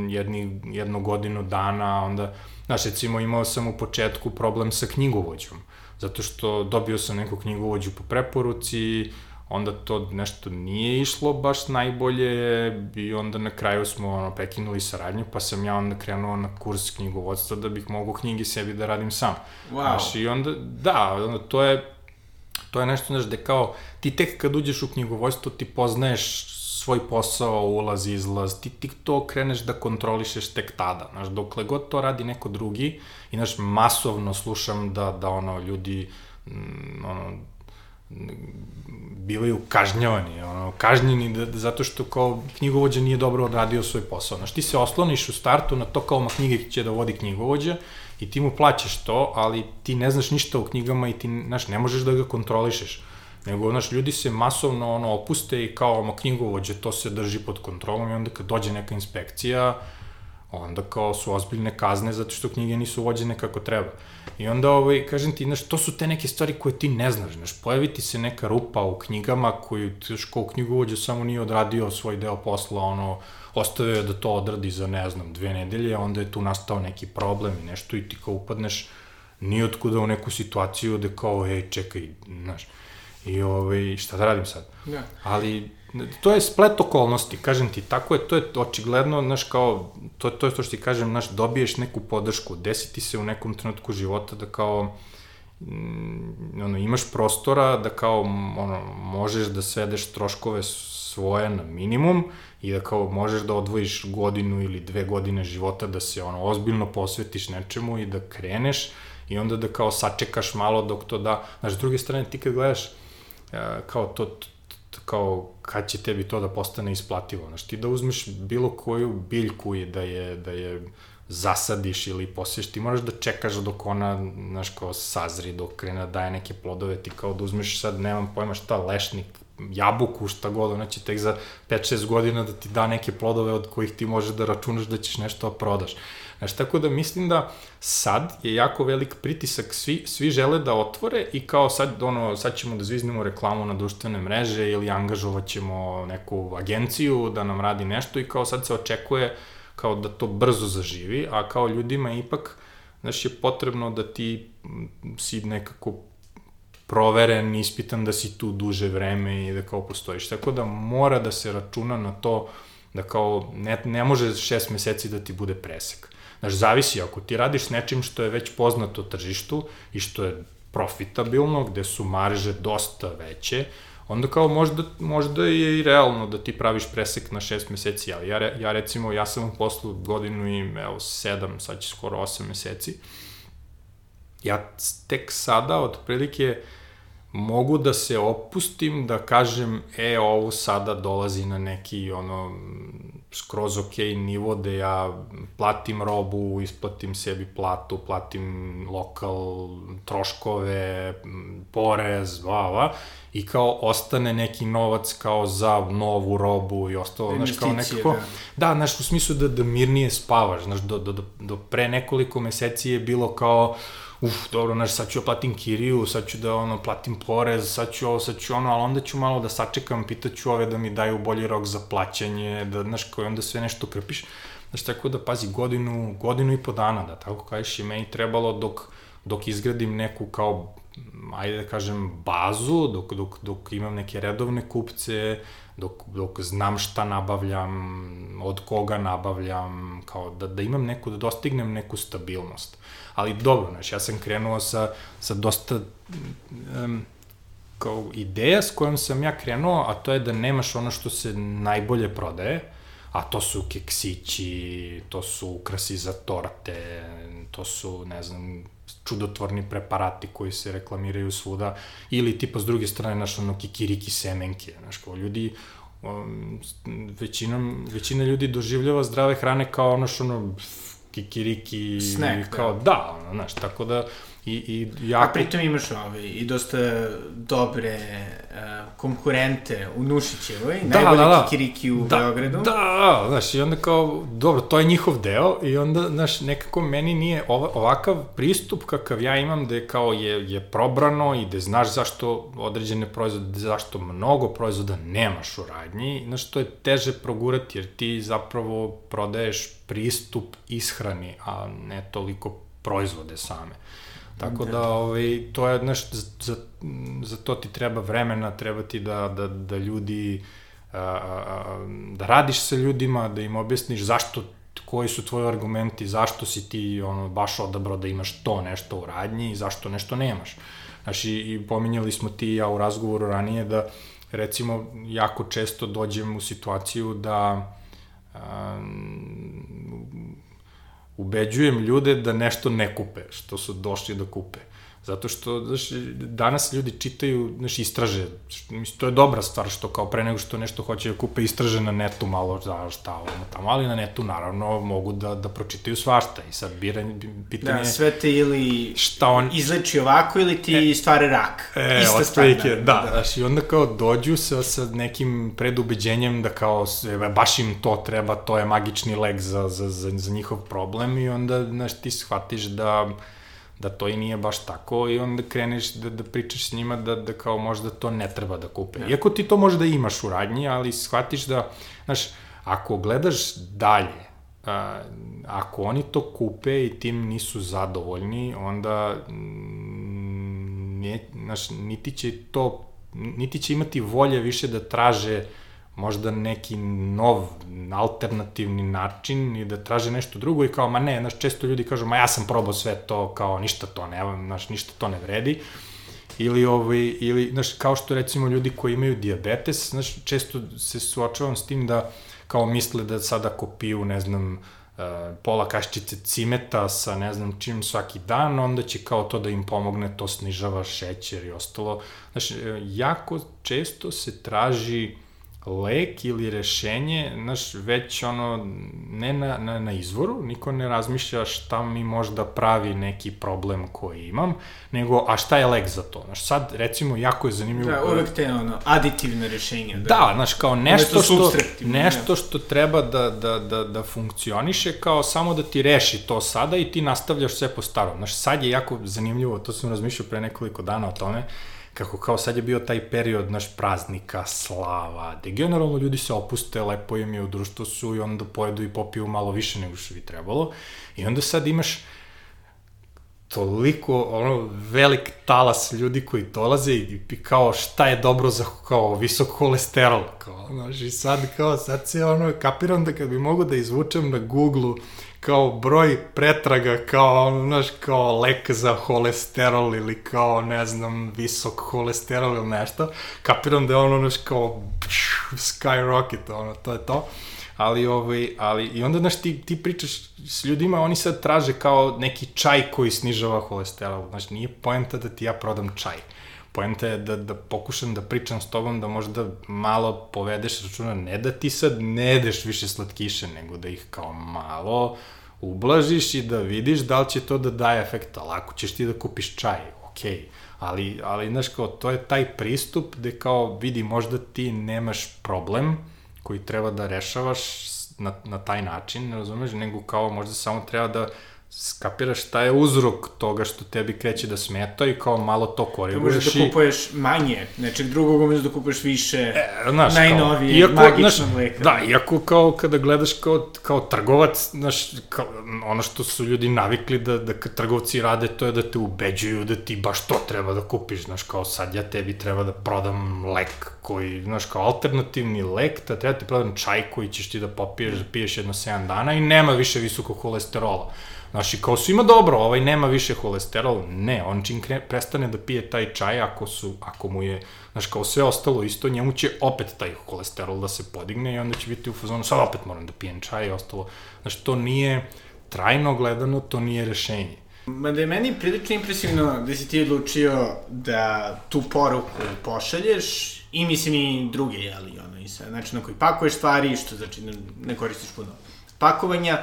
jedni, jednu godinu dana, onda, znaš, recimo imao sam u početku problem sa knjigovođom, zato što dobio sam neku knjigovođu po preporuci, onda to nešto nije išlo baš najbolje i onda na kraju smo ono, prekinuli saradnju, pa sam ja onda krenuo na kurs knjigovodstva da bih mogao knjigi sebi da radim sam. Wow. Znaš, i onda, da, onda to je to je nešto, znaš, da kao, ti tek kad uđeš u knjigovodstvo, ti poznaješ svoj posao, ulaz, izlaz, ti, ti to kreneš da kontrolišeš tek tada, znaš, dokle god to radi neko drugi, i, znaš, masovno slušam da, da ono, ljudi, mm, ono, bivaju kažnjavani, ono, kažnjeni da, da, zato što kao knjigovođa nije dobro odradio svoj posao. Znaš, ti se osloniš u startu na to kao ma knjige će da vodi knjigovođa i ti mu plaćaš to, ali ti ne znaš ništa o knjigama i ti, znaš, ne možeš da ga kontrolišeš. Nego, znaš, ljudi se masovno ono, opuste i kao ono, knjigovođe, to se drži pod kontrolom i onda kad dođe neka inspekcija, onda kao su ozbiljne kazne zato što knjige nisu vođene kako treba. I onda, ovaj, kažem ti, znaš, to su te neke stvari koje ti ne znaš, znaš, pojaviti se neka rupa u knjigama koju, znaš, kao knjigovođe samo nije odradio svoj deo posla, ono, ostavio je da to odradi za, ne znam, dve nedelje, onda je tu nastao neki problem i nešto i ti kao upadneš nijotkuda u neku situaciju gde kao, ej, čekaj, znaš, I ovaj, šta da radim sad? Ja. Ali to je splet okolnosti, kažem ti, tako je, to je očigledno, znaš, kao, to, to je to što ti kažem, znaš, dobiješ neku podršku, desi ti se u nekom trenutku života da kao, mm, ono, imaš prostora da kao, ono, možeš da svedeš troškove svoje na minimum i da kao možeš da odvojiš godinu ili dve godine života da se ono ozbiljno posvetiš nečemu i da kreneš i onda da kao sačekaš malo dok to da, znaš, s druge strane ti kad gledaš kao to, kao kad će tebi to da postane isplativo. Znaš, ti da uzmeš bilo koju biljku i da je, da je zasadiš ili posiješ, ti moraš da čekaš dok ona, znaš, kao sazri, dok krene da daje neke plodove, ti kao da uzmeš sad, nemam pojma šta, lešnik, jabuku, šta god, ona će tek za 5-6 godina da ti da neke plodove od kojih ti možeš da računaš da ćeš nešto da prodaš. Znaš, tako da mislim da sad je jako velik pritisak, svi, svi žele da otvore i kao sad, ono, sad ćemo da zviznemo reklamu na društvene mreže ili angažovat ćemo neku agenciju da nam radi nešto i kao sad se očekuje kao da to brzo zaživi, a kao ljudima ipak, znaš, je potrebno da ti si nekako proveren, ispitan da si tu duže vreme i da kao postojiš. Tako da mora da se računa na to da kao ne, ne može šest meseci da ti bude presek. Znaš, zavisi, ako ti radiš s nečim što je već poznato tržištu i što je profitabilno, gde su marže dosta veće, onda kao možda, možda je i realno da ti praviš presek na šest meseci, ali ja, ja recimo, ja sam u poslu godinu i evo sedam, sad će skoro osam meseci, ja tek sada otprilike mogu da se opustim, da kažem, e, ovo sada dolazi na neki, ono, skroz ok nivo da ja platim robu, isplatim sebi platu, platim lokal, troškove, porez, va, va, i kao ostane neki novac kao za novu robu i ostalo, znaš, kao nekako... Da. da, znaš, u smislu da, da mirnije spavaš, znaš, do, do, do, do pre nekoliko meseci je bilo kao uf, dobro, znaš, sad ću ja platim kiriju, sad ću da, ono, platim porez, sad ću ovo, sad ću ono, ali onda ću malo da sačekam, pitaću ove da mi daju bolji rok za plaćanje, da, znaš, koji onda sve nešto krpiš. Znaš, tako da, pazi, godinu, godinu i po dana, da tako kažeš, i meni trebalo dok, dok izgradim neku kao, ajde da kažem, bazu, dok, dok, dok imam neke redovne kupce, dok, dok znam šta nabavljam, od koga nabavljam, kao da, da imam neku, da dostignem neku stabilnost ali dobro, znaš, ja sam krenuo sa, sa dosta um, kao ideja s kojom sam ja krenuo, a to je da nemaš ono što se najbolje prodaje, a to su keksići, to su ukrasi za torte, to su, ne znam, čudotvorni preparati koji se reklamiraju svuda, ili tipa s druge strane, naš ono kikiriki semenke, znaš, kao ljudi, um, većinom, većina ljudi doživljava zdrave hrane kao ono što ono, kikiriki, Snack, kao, da, da ono, znaš, tako da, i, i jako... A pritom imaš ovaj, i dosta dobre konkurente u Nušićevoj, da, najbolji da, da. kikiriki u da, Beogradu. Da, da, znaš, i onda kao, dobro, to je njihov deo i onda, znaš, nekako meni nije ova, ovakav pristup kakav ja imam, da je kao je, je probrano i da znaš zašto određene proizvode, zašto mnogo proizvoda nemaš u radnji, znaš, to je teže progurati, jer ti zapravo prodaješ pristup ishrani, a ne toliko proizvode same. Tako da, da ovaj, to je, znaš, za, za to ti treba vremena, treba ti da, da, da ljudi, a, a, da radiš sa ljudima, da im objasniš zašto koji su tvoji argumenti, zašto si ti ono, baš odabrao da imaš to nešto u radnji i zašto nešto nemaš. Znaš, i, i pominjali smo ti i ja u razgovoru ranije da, recimo, jako često dođem u situaciju da ubeđujem ljude da nešto ne kupe, što su došli da kupe. Zato što, znaš, danas ljudi čitaju, znaš, istraže. Mislim, to je dobra stvar što kao pre nego što nešto hoće da kupe, istraže na netu malo za šta ono tamo, ali na netu naravno mogu da, da pročitaju svašta i sad biranje, pitanje... Da, sve te ili šta on... izleči ovako ili ti e, stvare rak. E, Ista stvar. Da, da, da, znaš, i onda kao dođu sa, sa nekim predubeđenjem da kao, baš im to treba, to je magični lek za, za, za, za njihov problem i onda, znaš, ti shvatiš da da to i nije baš tako i onda kreneš da, da pričaš s njima da, da kao možda to ne treba da kupe. Ja. Iako ti to možda imaš u radnji, ali shvatiš da, znaš, ako gledaš dalje, a, ako oni to kupe i tim nisu zadovoljni, onda mm, ne, znaš, niti će to, niti će imati volje više da traže uh, možda neki nov, alternativni način i da traže nešto drugo i kao, ma ne, znaš, često ljudi kažu, ma ja sam probao sve to, kao ništa to ne, znaš, ništa to ne vredi. Ili, ovaj, ili, znaš, kao što recimo ljudi koji imaju diabetes, znaš, često se suočavam s tim da kao misle da sada kopiju, ne znam, Uh, pola kaščice cimeta sa ne znam čim svaki dan, onda će kao to da im pomogne, to snižava šećer i ostalo. Znaš, e, jako često se traži lek ili rešenje, znaš, već ono, ne na, na, na izvoru, niko ne razmišlja šta mi možda pravi neki problem koji imam, nego, a šta je lek za to? Znaš, sad, recimo, jako je zanimljivo... Da, uvek te, ono, aditivne rešenje. Da, da znaš, kao nešto što, nešto što treba da, da, da, da funkcioniše, kao samo da ti reši to sada i ti nastavljaš sve po starom. Znaš, sad je jako zanimljivo, to sam razmišljao pre nekoliko dana o tome, kako kao sad je bio taj period naš praznika, slava, gde generalno ljudi se opuste, lepo im je u društvu su i onda pojedu i popiju malo više nego što bi trebalo. I onda sad imaš toliko, ono, velik talas ljudi koji dolaze i, i kao šta je dobro za kao visok holesterol, kao, znaš, i sad kao, sad se ono, kapiram da kad bi mogo da izvučem na Google-u kao broj pretraga, kao, znaš, kao lek za holesterol ili kao, ne znam, visok holesterol ili nešto, kapiram da je ono, znaš, kao, skyrocket, ono, to je to ali ovaj, ali i onda znaš ti ti pričaš s ljudima, oni sad traže kao neki čaj koji snižava holesterol. Znači nije poenta da ti ja prodam čaj. Poenta je da, da pokušam da pričam s tobom, da možda malo povedeš računa, ne da ti sad ne jedeš više slatkiše, nego da ih kao malo ublažiš i da vidiš da li će to da daje efekt, ali ako ćeš ti da kupiš čaj, okej. Okay. Ali, ali, znaš, kao, to je taj pristup gde kao, vidi, možda ti nemaš problem, koji treba da rešavaš na, na taj način, ne razumeš, nego kao možda samo treba da skapiraš šta je uzrok toga što tebi kreće da smeta i kao malo to koriguješ. Možeš da kupuješ manje nečeg drugog, umeđu da kupuješ više e, znaš, najnovije, kao, iako, magično znaš, mleka. Da, iako kao kada gledaš kao, kao trgovac, znaš, kao, ono što su ljudi navikli da, da kad trgovci rade, to je da te ubeđuju da ti baš to treba da kupiš, znaš, kao sad ja tebi treba da prodam lek koji, znaš, kao alternativni lek, da treba ti prodam čaj koji ćeš ti da popiješ, da piješ jedno 7 dana i nema više visokog holesterola. Znaš, i kao svima dobro, ovaj nema više holesterol, ne, on čim kre, prestane da pije taj čaj, ako, su, ako mu je, znaš, kao sve ostalo isto, njemu će opet taj holesterol da se podigne i onda će biti u fazonu, sad opet moram da pijem čaj i ostalo. Znaš, to nije, trajno gledano, to nije rešenje. Ma da je meni prilično impresivno da si ti odlučio da tu poruku pošalješ i mislim i druge, jeli, ono, i sa način na koji pakuješ stvari, što znači ne, ne koristiš puno pakovanja,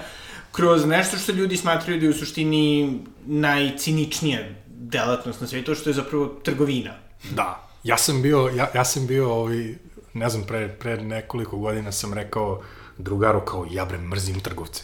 kroz nešto što ljudi smatraju da je u suštini najciničnija delatnost na svijetu, što je zapravo trgovina. Da, ja sam bio, ja, ja sam bio ovi, ne znam, pre, pre nekoliko godina sam rekao drugaru kao, ja bre, mrzim trgovce.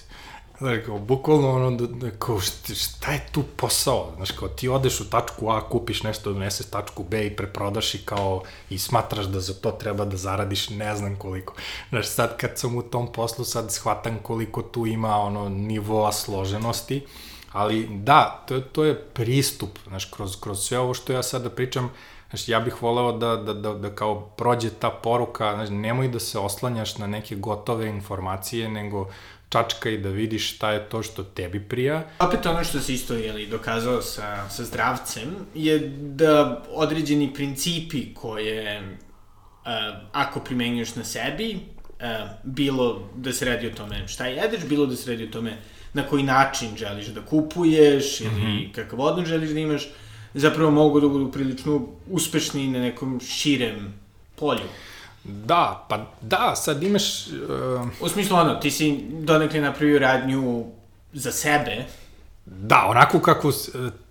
Znaš, kao, bukvalno ono, da, da, kao, šta, je tu posao? Znaš, kao, ti odeš u tačku A, kupiš nešto, doneseš tačku B i preprodaš i kao, i smatraš da za to treba da zaradiš ne znam koliko. Znaš, sad kad sam u tom poslu, sad shvatam koliko tu ima, ono, nivoa složenosti, ali da, to, to je pristup, znaš, kroz, kroz sve ovo što ja sada pričam, Znaš, ja bih voleo da, da, da, da kao prođe ta poruka, znaš, nemoj da se oslanjaš na neke gotove informacije, nego čačka i da vidiš šta je to što tebi prija. Opet ono što se isto jeli, dokazao sa, sa zdravcem je da određeni principi koje uh, ako primenjuješ na sebi, uh, bilo da se radi o tome šta jedeš, bilo da se radi o tome na koji način želiš da kupuješ ili mm -hmm. kakav odnos želiš da imaš, zapravo mogu da budu prilično uspešni na nekom širem polju. Da, pa da, sad imaš... Uh... U smislu ono, ti si donekle napravio radnju za sebe. Da, onako kako,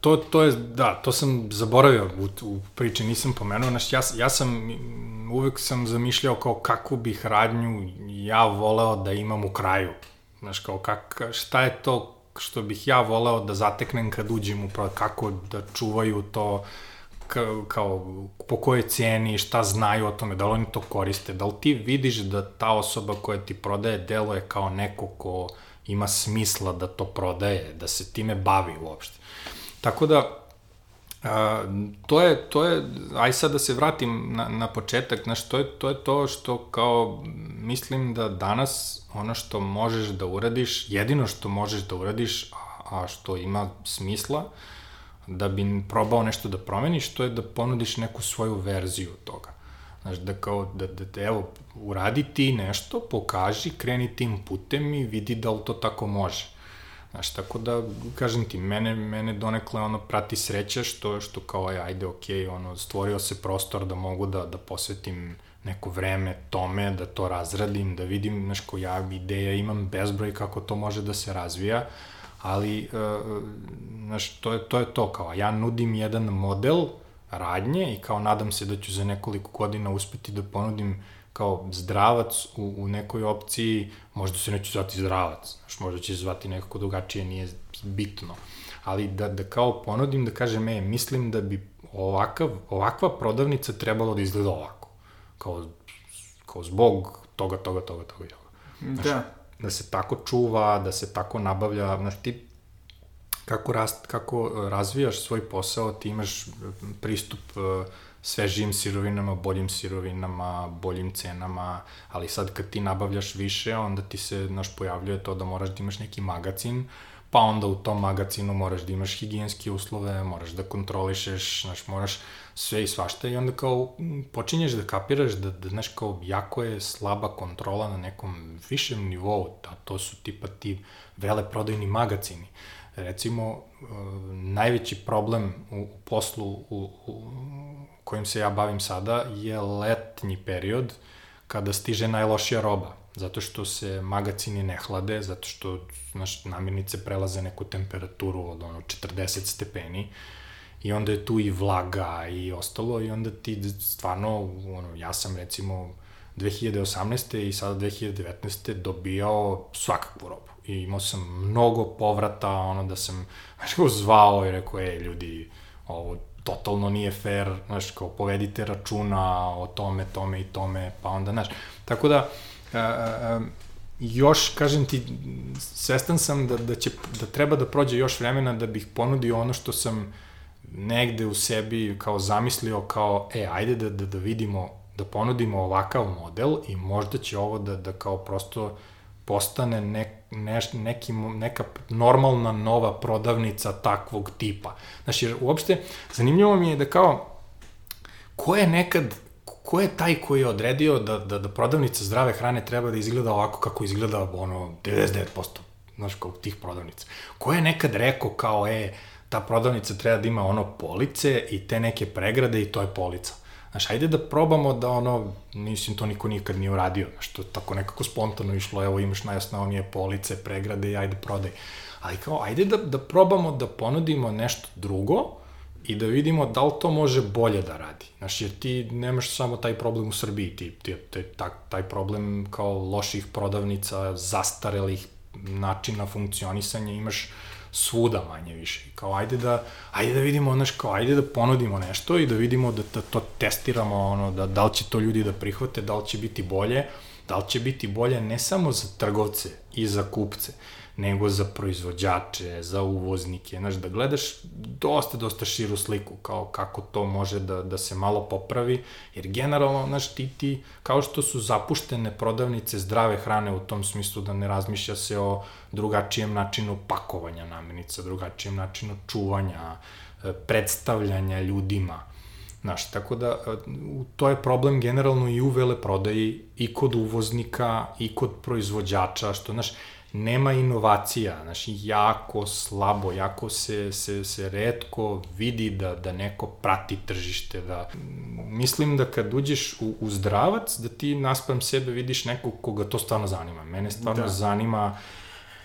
to, to je, da, to sam zaboravio u, u priči, nisam pomenuo, znaš, ja, ja sam, uvek sam zamišljao kao kakvu bih radnju ja voleo da imam u kraju. Znaš, kao kak, šta je to što bih ja voleo da zateknem kad uđem u kako da čuvaju to, kao, kao po kojoj cijeni, šta znaju o tome, da li oni to koriste, da li ti vidiš da ta osoba koja ti prodaje deluje kao neko ko ima smisla da to prodaje, da se time bavi uopšte. Tako da, a, to je, to je, aj sad da se vratim na, na početak, znaš, to je, to je to što kao, mislim da danas ono što možeš da uradiš, jedino što možeš da uradiš, a, a što ima smisla, uh, da bi probao nešto da promeniš, to je da ponudiš neku svoju verziju toga. Znaš, da kao, da, da, da evo, uradi ti nešto, pokaži, kreni tim putem i vidi da li to tako može. Znaš, tako da, kažem ti, mene, mene donekle ono prati sreća što, što kao, aj, ajde, okej, okay, ono, stvorio se prostor da mogu da, da posvetim neko vreme tome, da to razradim, da vidim, znaš, ko ja ideja imam bezbroj kako to može da se razvija, ali, uh, znaš, to je, to je to, kao, ja nudim jedan model radnje i kao nadam se da ću za nekoliko godina uspeti da ponudim kao zdravac u, u nekoj opciji, možda se neće zvati zdravac, znaš, možda će se zvati nekako drugačije, nije bitno. Ali da, da kao ponudim, da kažem, e, mislim da bi ovakav, ovakva prodavnica trebalo da izgleda ovako. Kao, kao zbog toga, toga, toga, toga. Znaš, da da se tako čuva, da se tako nabavlja, znaš, ti kako, rast, kako e, razvijaš svoj posao, ti imaš pristup e, svežijim sirovinama, boljim sirovinama, boljim cenama, ali sad kad ti nabavljaš više, onda ti se, naš, pojavljuje to da moraš da imaš neki magazin, pa onda u tom magazinu moraš da imaš higijenske uslove, moraš da kontrolišeš, znaš, moraš sve i svašta i onda kao počinješ da kapiraš da, da znaš, kao jako je slaba kontrola na nekom višem nivou, a to su tipa ti veleprodajni magazini. Recimo, uh, najveći problem u poslu u, u kojim se ja bavim sada je letnji period kada stiže najlošija roba zato što se magacini ne hlade, zato što znaš, namirnice prelaze neku temperaturu od ono 40 stepeni i onda je tu i vlaga i ostalo i onda ti stvarno, ono, ja sam recimo 2018. i sada 2019. dobijao svakakvu robu i imao sam mnogo povrata, ono da sam znaš, zvao i rekao, ej ljudi, ovo totalno nije fair, znaš, kao povedite računa o tome, tome i tome, pa onda, znaš, tako da, a, a, još, kažem ti, svestan sam da, da, će, da treba da prođe još vremena da bih ponudio ono što sam negde u sebi kao zamislio kao, e, ajde da, da, da vidimo, da ponudimo ovakav model i možda će ovo da, da kao prosto postane ne, ne, neki, neka normalna nova prodavnica takvog tipa. Znači, jer uopšte, zanimljivo mi je da kao, ko je nekad ko je taj koji je odredio da, da, da prodavnica zdrave hrane treba da izgleda ovako kako izgleda ono 99% znaš, kao tih prodavnica. Ko je nekad rekao kao, e, ta prodavnica treba da ima ono police i te neke pregrade i to je polica. Znaš, ajde da probamo da ono, mislim, to niko nikad nije uradio, znaš, to tako nekako spontano išlo, evo imaš najosnovnije police, pregrade i ajde prodaj. Ali kao, ajde da, da probamo da ponudimo nešto drugo, i da vidimo da li to može bolje da radi. Znaš, jer ti nemaš samo taj problem u Srbiji, ti, ti, ti taj, taj problem kao loših prodavnica, zastarelih načina funkcionisanja imaš svuda manje više. Kao ajde da, ajde da vidimo, znaš, kao ajde da ponudimo nešto i da vidimo da, da to testiramo, ono, da, da li će to ljudi da prihvate, da li će biti bolje, da li će biti bolje ne samo za trgovce i za kupce, nego za proizvođače, za uvoznike, znaš, da gledaš dosta, dosta širu sliku, kao kako to može da, da se malo popravi, jer generalno, znaš, ti, ti, kao što su zapuštene prodavnice zdrave hrane u tom smislu da ne razmišlja se o drugačijem načinu pakovanja namirnica, drugačijem načinu čuvanja, e, predstavljanja ljudima, Znaš, tako da e, to je problem generalno i u veleprodaji, i kod uvoznika, i kod proizvođača, što, znaš, nema inovacija, znači jako slabo, jako se, se, se redko vidi da, da neko prati tržište, da mislim da kad uđeš u, u zdravac, da ti naspram sebe vidiš nekog koga to stvarno zanima. Mene stvarno da. zanima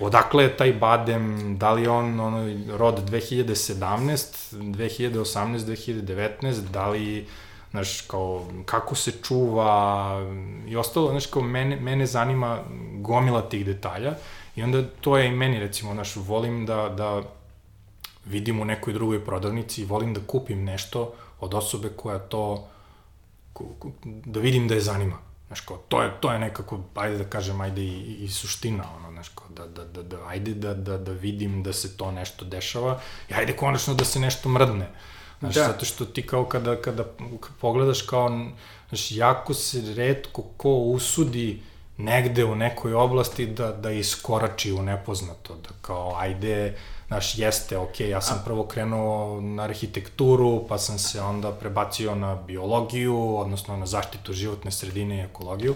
odakle je taj badem, da li on ono, rod 2017, 2018, 2019, da li znaš, kao, kako se čuva i ostalo, znaš, kao, mene, mene zanima gomila tih detalja i onda to je i meni, recimo, znaš, volim da, da vidim u nekoj drugoj prodavnici i volim da kupim nešto od osobe koja to, da vidim da je zanima. Znaš, kao, to je, to je nekako, ajde da kažem, ajde i, i suština, ono, znaš, kao, da, da, da, da, ajde da, da, da vidim da se to nešto dešava i ajde konačno da se nešto mrdne. Znaš, da. zato što ti kao kada, kada pogledaš kao, znaš, jako se redko ko usudi negde u nekoj oblasti da, da iskorači u nepoznato, da kao, ajde, znaš, jeste, ok, ja sam A. prvo krenuo na arhitekturu, pa sam se onda prebacio na biologiju, odnosno na zaštitu životne sredine i ekologiju,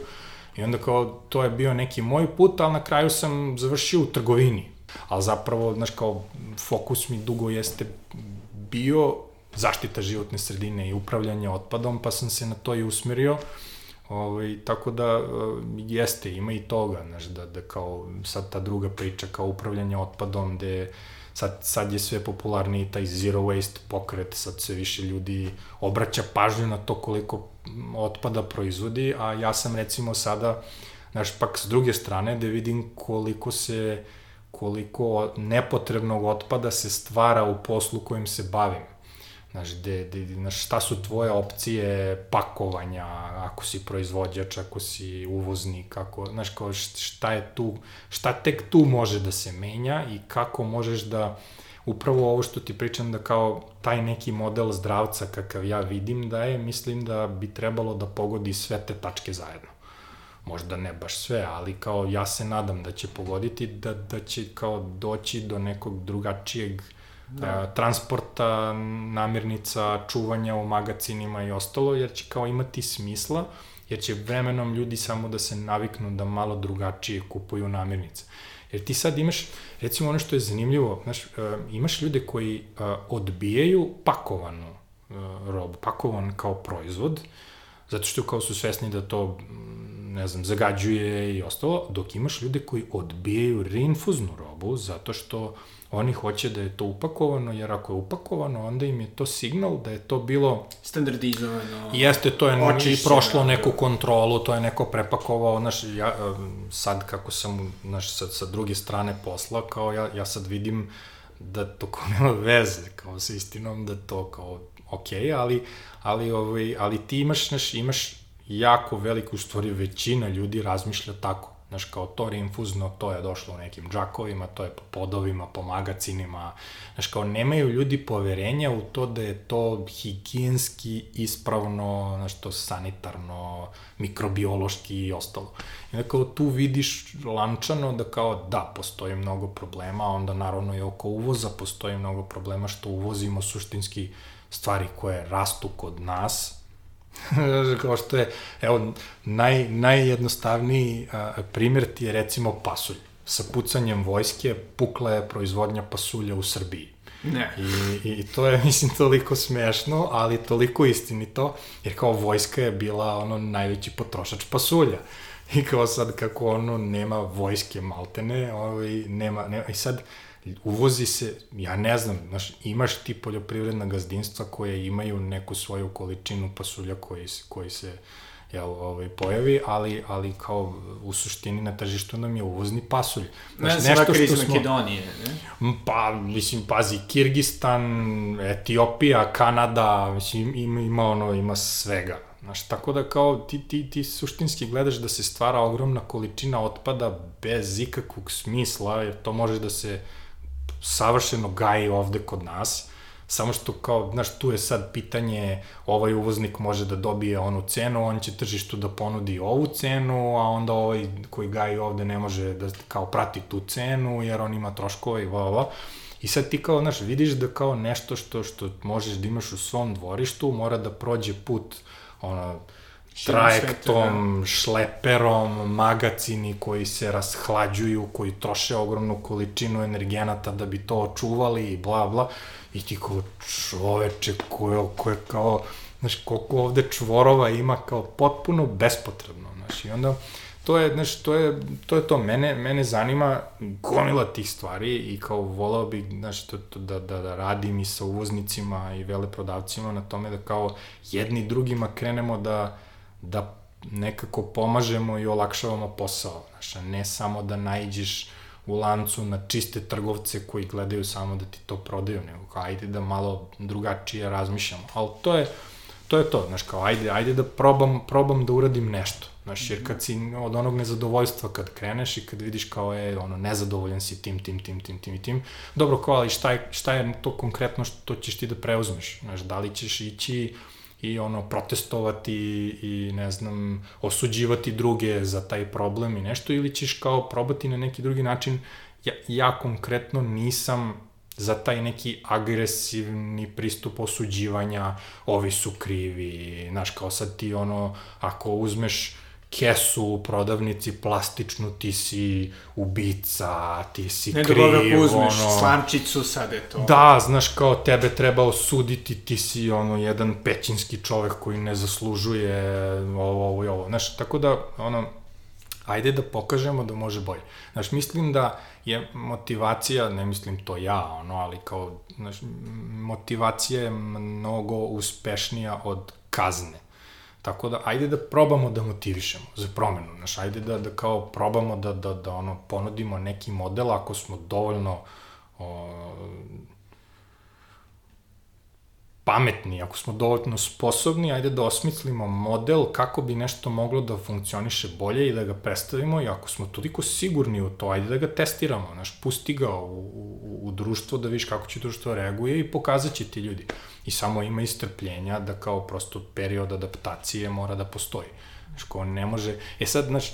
i onda kao, to je bio neki moj put, ali na kraju sam završio u trgovini, ali zapravo, znaš, kao, fokus mi dugo jeste bio zaštita životne sredine i upravljanje otpadom, pa sam se na to i usmerio. Ovaj, tako da e, jeste, ima i toga, znaš, da, da kao sad ta druga priča kao upravljanje otpadom, gde sad, sad je sve popularniji taj zero waste pokret, sad sve više ljudi obraća pažnju na to koliko otpada proizvodi, a ja sam recimo sada, znaš, pak s druge strane da vidim koliko se koliko nepotrebnog otpada se stvara u poslu kojim se bavim Znaš, de, de, znaš, šta su tvoje opcije pakovanja, ako si proizvođač, ako si uvoznik, ako, znaš, kao šta je tu, šta tek tu može da se menja i kako možeš da upravo ovo što ti pričam da kao taj neki model zdravca kakav ja vidim da je, mislim da bi trebalo da pogodi sve te tačke zajedno. Možda ne baš sve, ali kao ja se nadam da će pogoditi da, da će kao doći do nekog drugačijeg da. a, transporta, namirnica, čuvanja u magacinima i ostalo, jer će kao imati smisla, jer će vremenom ljudi samo da se naviknu da malo drugačije kupuju namirnice. Jer ti sad imaš, recimo ono što je zanimljivo, znaš, uh, imaš ljude koji uh, odbijaju pakovanu uh, robu, pakovan kao proizvod, zato što kao su svesni da to ne znam, zagađuje i ostalo, dok imaš ljude koji odbijaju reinfuznu robu zato što oni hoće da je to upakovano, jer ako je upakovano, onda im je to signal da je to bilo... Standardizovano. Jeste, to je i prošlo neku kontrolu, to je neko prepakovao, znaš, ja, sad kako sam, znaš, sa, sa druge strane posla, kao ja, ja sad vidim da to kao nema veze, kao sa istinom, da to kao okay, ali, ali, ovaj, ali ti imaš, znaš, imaš jako veliku, u stvari većina ljudi razmišlja tako. Znaš, kao to rinfuzno, to je došlo u nekim džakovima, to je po podovima, po magacinima. Znaš, kao nemaju ljudi poverenja u to da je to higijenski ispravno, znaš, to sanitarno, mikrobiološki i ostalo. I onda kao tu vidiš lančano da kao da, postoji mnogo problema, onda naravno i oko uvoza postoji mnogo problema što uvozimo suštinski stvari koje rastu kod nas, kao što je, evo, naj, najjednostavniji a, primjer ti je recimo pasulj. Sa pucanjem vojske pukla je proizvodnja pasulja u Srbiji. Ne. I, I to je, mislim, toliko smešno, ali toliko istinito, jer kao vojska je bila ono najveći potrošač pasulja. I kao sad kako ono nema vojske maltene, ovaj, nema, nema, i sad uvozi se, ja ne znam, znaš, imaš ti poljoprivredna gazdinstva koje imaju neku svoju količinu pasulja koji, koji se jel, ovaj, pojavi, ali, ali kao u suštini na tržištu nam je uvozni pasulj. Znaš, ne nešto iz Makedonije, ne? Pa, mislim, pazi, Kirgistan, Etiopija, Kanada, mislim, ima, ima ono, ima svega. Znaš, tako da kao ti, ti, ti suštinski gledaš da se stvara ogromna količina otpada bez ikakvog smisla, jer to može da se savršeno gaji ovde kod nas, samo što kao, znaš, tu je sad pitanje, ovaj uvoznik može da dobije onu cenu, on će tržištu da ponudi ovu cenu, a onda ovaj koji gaji ovde ne može da kao prati tu cenu, jer on ima troškove i bla, I sad ti kao, znaš, vidiš da kao nešto što, što možeš da imaš u svom dvorištu, mora da prođe put, ono, trajektom, da. šleperom, magacini koji se rashlađuju, koji troše ogromnu količinu energenata da bi to očuvali i bla bla. I ti kao čoveče koje, koje kao, znaš, koliko ovde čvorova ima kao potpuno bespotrebno, znaš, i onda to je, znaš, to je, to je to, mene, mene zanima gomila tih stvari i kao volao bih, znaš, to, to, da, da, da radim i sa uvoznicima i veleprodavcima na tome da kao jedni drugima krenemo da, da nekako pomažemo i olakšavamo posao, znaš, ne samo da najđeš u lancu na čiste trgovce koji gledaju samo da ti to prodaju, nego ajde da malo drugačije razmišljamo. Ali to je, to je to, znaš, kao ajde, ajde da probam, probam da uradim nešto. Znaš, jer kad si od onog nezadovoljstva kad kreneš i kad vidiš kao je, ono, nezadovoljan si tim, tim, tim, tim, tim i tim, dobro, kao, ali šta je, šta je to konkretno što ćeš ti da preuzmeš? Znaš, da li ćeš ići i ono protestovati i ne znam osuđivati druge za taj problem i nešto ili ćeš kao probati na neki drugi način. Ja, ja konkretno nisam za taj neki agresivni pristup osuđivanja ovi su krivi znaš kao sad ti ono ako uzmeš kesu u prodavnici plastičnu, ti si ubica, ti si ne kriv, Ne da uzmeš ono... slamčicu, sad je to... Da, znaš, kao tebe treba osuditi, ti si ono, jedan pećinski čovek koji ne zaslužuje ovo, ovo i ovo. Znaš, tako da, ono, ajde da pokažemo da može bolje. Znaš, mislim da je motivacija, ne mislim to ja, ono, ali kao, znaš, motivacija je mnogo uspešnija od kazne. Tako da, ajde da probamo da motivišemo za promenu, znaš, ajde da, da kao probamo da, da, da ono, ponudimo neki model ako smo dovoljno o, pametni, ako smo dovoljno sposobni, ajde da osmislimo model kako bi nešto moglo da funkcioniše bolje i da ga predstavimo i ako smo toliko sigurni u to, ajde da ga testiramo, znaš, pusti ga u, u, u društvo da viš kako će društvo reaguje i pokazat će ti ljudi. I samo ima istrpljenja da kao prosto period adaptacije mora da postoji. Znaš, ko ne može... E sad, znaš,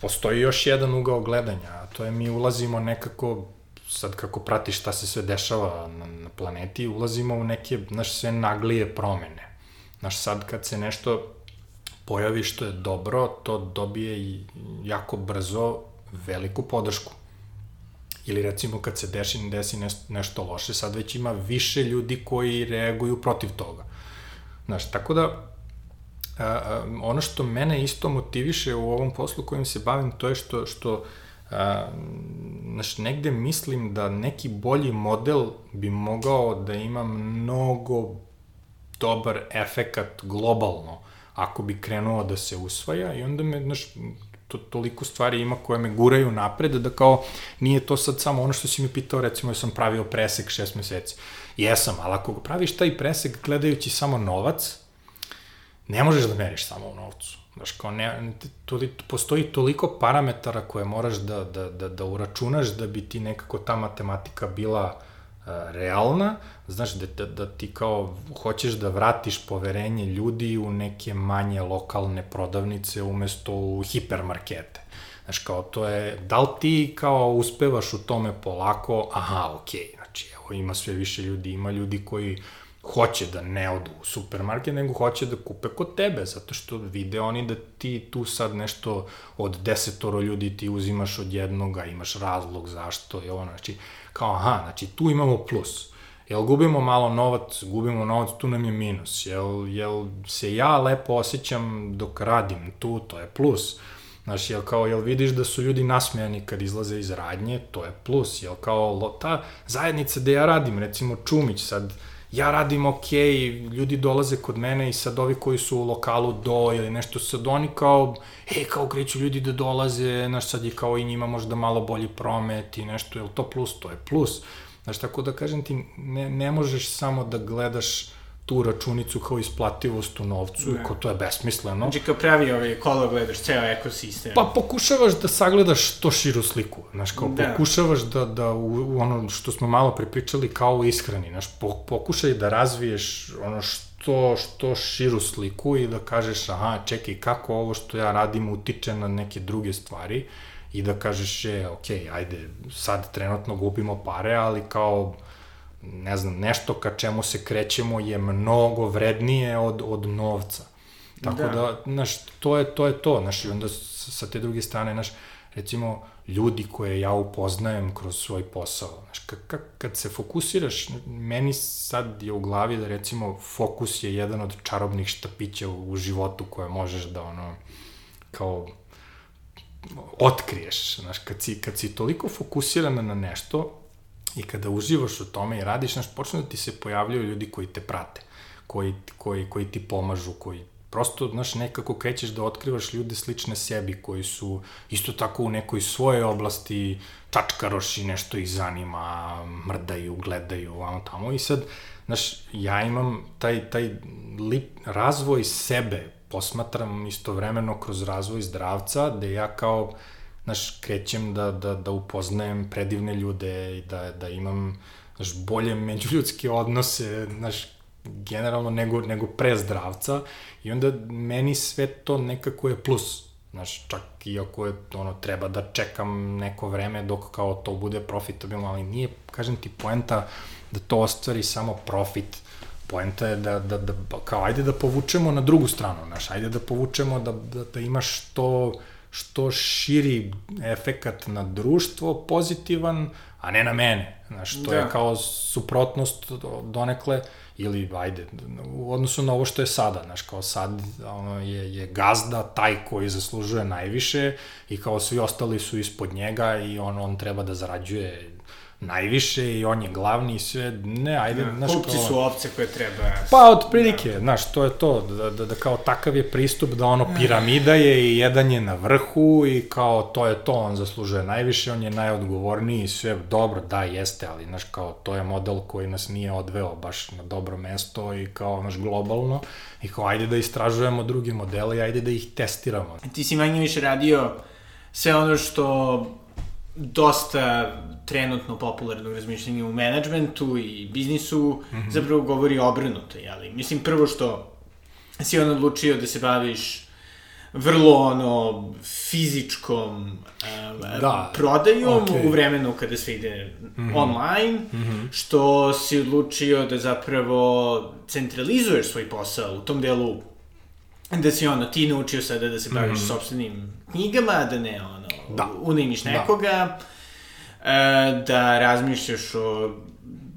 postoji još jedan ugao gledanja, a to je mi ulazimo nekako sad kako pratiš šta se sve dešava na, na planeti, ulazimo u neke, znaš, sve naglije promene. Znaš, sad kad se nešto pojavi što je dobro, to dobije jako brzo veliku podršku. Ili recimo kad se desi, desi nešto loše, sad već ima više ljudi koji reaguju protiv toga. Znaš, tako da, a, a, ono što mene isto motiviše u ovom poslu kojim se bavim, to je što, što a, znaš, negde mislim da neki bolji model bi mogao da ima mnogo dobar efekat globalno ako bi krenuo da se usvaja i onda me, znaš, to, toliko stvari ima koje me guraju napred, da kao nije to sad samo ono što si mi pitao, recimo, ja sam pravio presek šest meseci. Jesam, ali ako praviš taj presek gledajući samo novac, ne možeš da meriš samo u novcu. Znaš, kao ne, to, postoji toliko parametara koje moraš da, da, da, da uračunaš da bi ti nekako ta matematika bila realna, znaš, da, da, da ti kao hoćeš da vratiš poverenje ljudi u neke manje lokalne prodavnice umesto u hipermarkete. Znaš, kao to je, da li ti kao uspevaš u tome polako, aha, okej, okay, znači, evo, ima sve više ljudi, ima ljudi koji hoće da ne odu u supermarket, nego hoće da kupe kod tebe, zato što vide oni da ti tu sad nešto od desetoro ljudi ti uzimaš od jednoga, imaš razlog zašto i ono, znači, kao aha, znači tu imamo plus. Jel gubimo malo novac, gubimo novac, tu nam je minus. Jel, jel se ja lepo osjećam dok radim tu, to je plus. Znaš, jel kao, jel vidiš da su ljudi nasmejani kad izlaze iz radnje, to je plus. Jel kao, ta zajednica gde ja radim, recimo Čumić sad, ja radim ok, ljudi dolaze kod mene i sad ovi koji su u lokalu do ili nešto, sad oni kao, e, kao kreću ljudi da dolaze, znaš, sad je kao i njima možda malo bolji promet i nešto, je to plus? To je plus. Znaš, tako da kažem ti, ne, ne možeš samo da gledaš tu računicu kao isplativost u novcu, ne. ko to je besmisleno. Znači kao pravi ovaj kolo gledaš ceo ekosistem. Pa pokušavaš da sagledaš to širu sliku, znaš, kao da. pokušavaš da, da u, u ono što smo malo prepričali kao u ishrani, znaš, po, pokušaj da razviješ ono što, što širu sliku i da kažeš, aha, čekaj, kako ovo što ja radim utiče na neke druge stvari i da kažeš, je, ok, ajde, sad trenutno gubimo pare, ali kao ne znam, nešto ka čemu se krećemo je mnogo vrednije od, od novca. Tako da, da znaš, to je to, je to znaš, i onda sa te druge strane, znaš, recimo, ljudi koje ja upoznajem kroz svoj posao, znaš, kad se fokusiraš, meni sad je u glavi da, recimo, fokus je jedan od čarobnih štapića u, u životu koje možeš da, ono, kao, otkriješ, znaš, kad si, kad si toliko fokusiran na nešto, I kada uživaš u tome i radiš, znaš, počne da ti se pojavljaju ljudi koji te prate, koji, koji, koji ti pomažu, koji prosto, znaš, nekako krećeš da otkrivaš ljude slične sebi, koji su isto tako u nekoj svojoj oblasti čačkaroši, nešto ih zanima, mrdaju, gledaju, ono tamo. I sad, znaš, ja imam taj, taj lip, razvoj sebe, posmatram istovremeno kroz razvoj zdravca, gde ja kao znaš, krećem da, da, da upoznajem predivne ljude i da, da imam, znaš, bolje međuljudske odnose, znaš, generalno nego, nego pre zdravca i onda meni sve to nekako je plus. Znaš, čak i ako je, ono, treba da čekam neko vreme dok kao to bude profitabilno, ali nije, kažem ti, poenta da to ostvari samo profit. Poenta je da, da, da, kao, ajde da povučemo na drugu stranu, znaš, ajde da povučemo da, da, da imaš to što širi efekat na društvo pozitivan, a ne na mene. Znaš, to da. je kao suprotnost donekle, ili ajde, u odnosu na ovo što je sada, znaš, kao sad ono, je, je gazda taj koji zaslužuje najviše i kao svi ostali su ispod njega i on, on treba da zarađuje najviše i on je glavni i sve, ne, ajde, Da, znaš, Kupci kao- su ovce koje treba... Pa, otprilike, da. znaš, to je to, da, da, da kao takav je pristup da ono piramida je i jedan je na vrhu i kao to je to, on zaslužuje najviše, on je najodgovorniji i sve dobro, da, jeste, ali, znaš, kao to je model koji nas nije odveo baš na dobro mesto i kao, znaš, globalno i kao, ajde da istražujemo druge modele i ajde da ih testiramo. Ti si manje više radio sve ono što dosta trenutno popularnog razmišljanja u menadžmentu i biznisu mm -hmm. zapravo govori obrnuto, jeli? Mislim, prvo što si on odlučio da se baviš vrlo ono fizičkom uh, Da, prodajom okej. u vremenu kada sve ide mm -hmm. online, mm -hmm. što si odlučio da zapravo centralizuješ svoj posao u tom delu da si ono, ti naučio sada da se baviš mm. sobstvenim knjigama, da ne ono, Da. unajmiš nekoga, e, da razmišljaš o,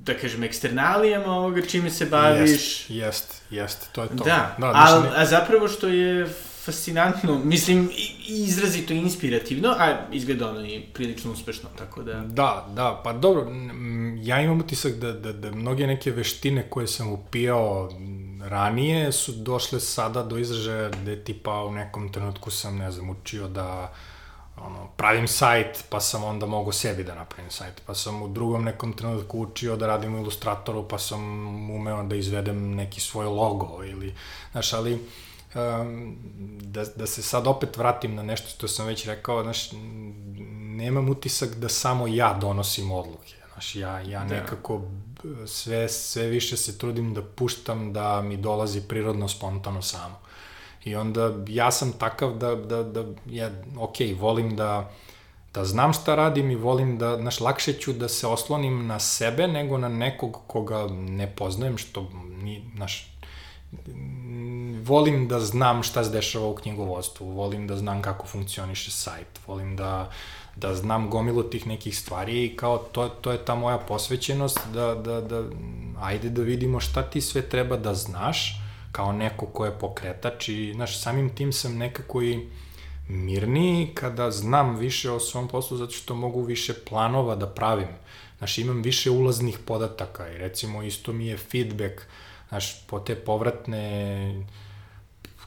da kažem, eksternalijama ovoga čime se baviš. Jest, jest, jest, to je to. Da, da a, ne- a zapravo što je fascinantno, mislim, izrazito inspirativno, a izgleda ono i prilično uspešno, tako da... Da, da, pa dobro, ja imam utisak da, da, da mnoge neke veštine koje sam upijao ranije su došle sada do izražaja da je tipa u nekom trenutku sam, ne znam, učio da ono, pravim sajt, pa sam onda mogao sebi da napravim sajt, pa sam u drugom nekom trenutku učio da radim u Illustratoru, pa sam umeo da izvedem neki svoj logo ili, znaš, ali um, da, da se sad opet vratim na nešto što sam već rekao, znaš, nemam utisak da samo ja donosim odluke, znaš, ja, ja Da. nekako b- sve, sve više se trudim da puštam da mi dolazi prirodno, spontano samo. I onda ja sam takav da, da, da ja, ok, volim da, da znam šta radim i volim da, znaš, lakše ću da se oslonim na sebe nego na nekog koga ne poznajem, što, ni, znaš, volim da znam šta se dešava u knjigovodstvu, volim da znam kako funkcioniše sajt, volim da, da znam gomilu tih nekih stvari i kao to, to je ta moja posvećenost da, da, da ajde da vidimo šta ti sve treba da znaš kao neko ko je pokretač i znaš, samim tim sam nekako i mirniji kada znam više o svom poslu zato što mogu više planova da pravim. Znaš, imam više ulaznih podataka i recimo isto mi je feedback, znaš, po te povratne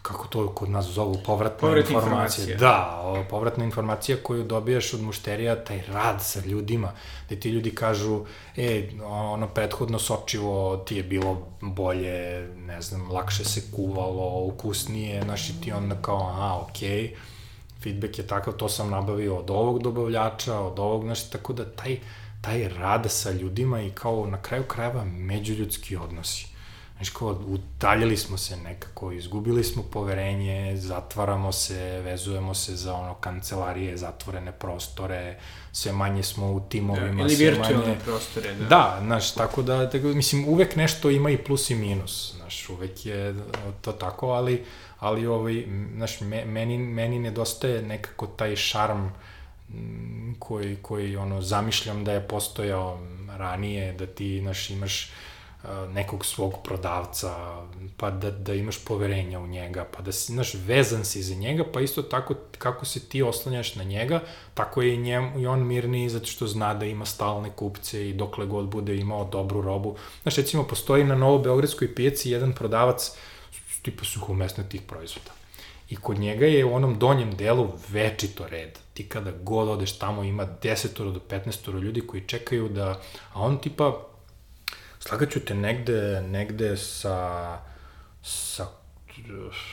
kako to kod nas zovu, povratna Povratna informacija. informacija. Da, o, povratna informacija koju dobijaš od mušterija, taj rad sa ljudima, gde ti ljudi kažu, e, ono prethodno sočivo ti je bilo bolje, ne znam, lakše se kuvalo, ukusnije, znaš, i ti onda kao, aha, okej, okay. feedback je takav, to sam nabavio od ovog dobavljača, od ovog, znaš, tako da taj, taj rad sa ljudima i kao na kraju krajeva međuljudski odnosi. Znaš, kao, udaljili smo se nekako, izgubili smo poverenje, zatvaramo se, vezujemo se za ono kancelarije, zatvorene prostore, sve manje smo u timovima, Ili sve virtualne manje... prostore, da. Da, znaš, tako da, tako, mislim, uvek nešto ima i plus i minus, znaš, uvek je to tako, ali, ali ovaj, znaš, me, meni, meni nedostaje nekako taj šarm koji, koji, ono, zamišljam da je postojao ranije, da ti, znaš, imaš nekog svog prodavca, pa da, da imaš poverenja u njega, pa da si, znaš, vezan si za njega, pa isto tako kako se ti oslanjaš na njega, tako je i, njem, i on mirniji zato što zna da ima stalne kupce i dokle god bude imao dobru robu. Znaš, recimo, postoji na Novobeogradskoj pijaci jedan prodavac tipa suhomesnatih proizvoda. I kod njega je u onom donjem delu večito red. Ti kada god odeš tamo ima 10 do 15 ljudi koji čekaju da, a on tipa slagaću te negde, negde sa, sa,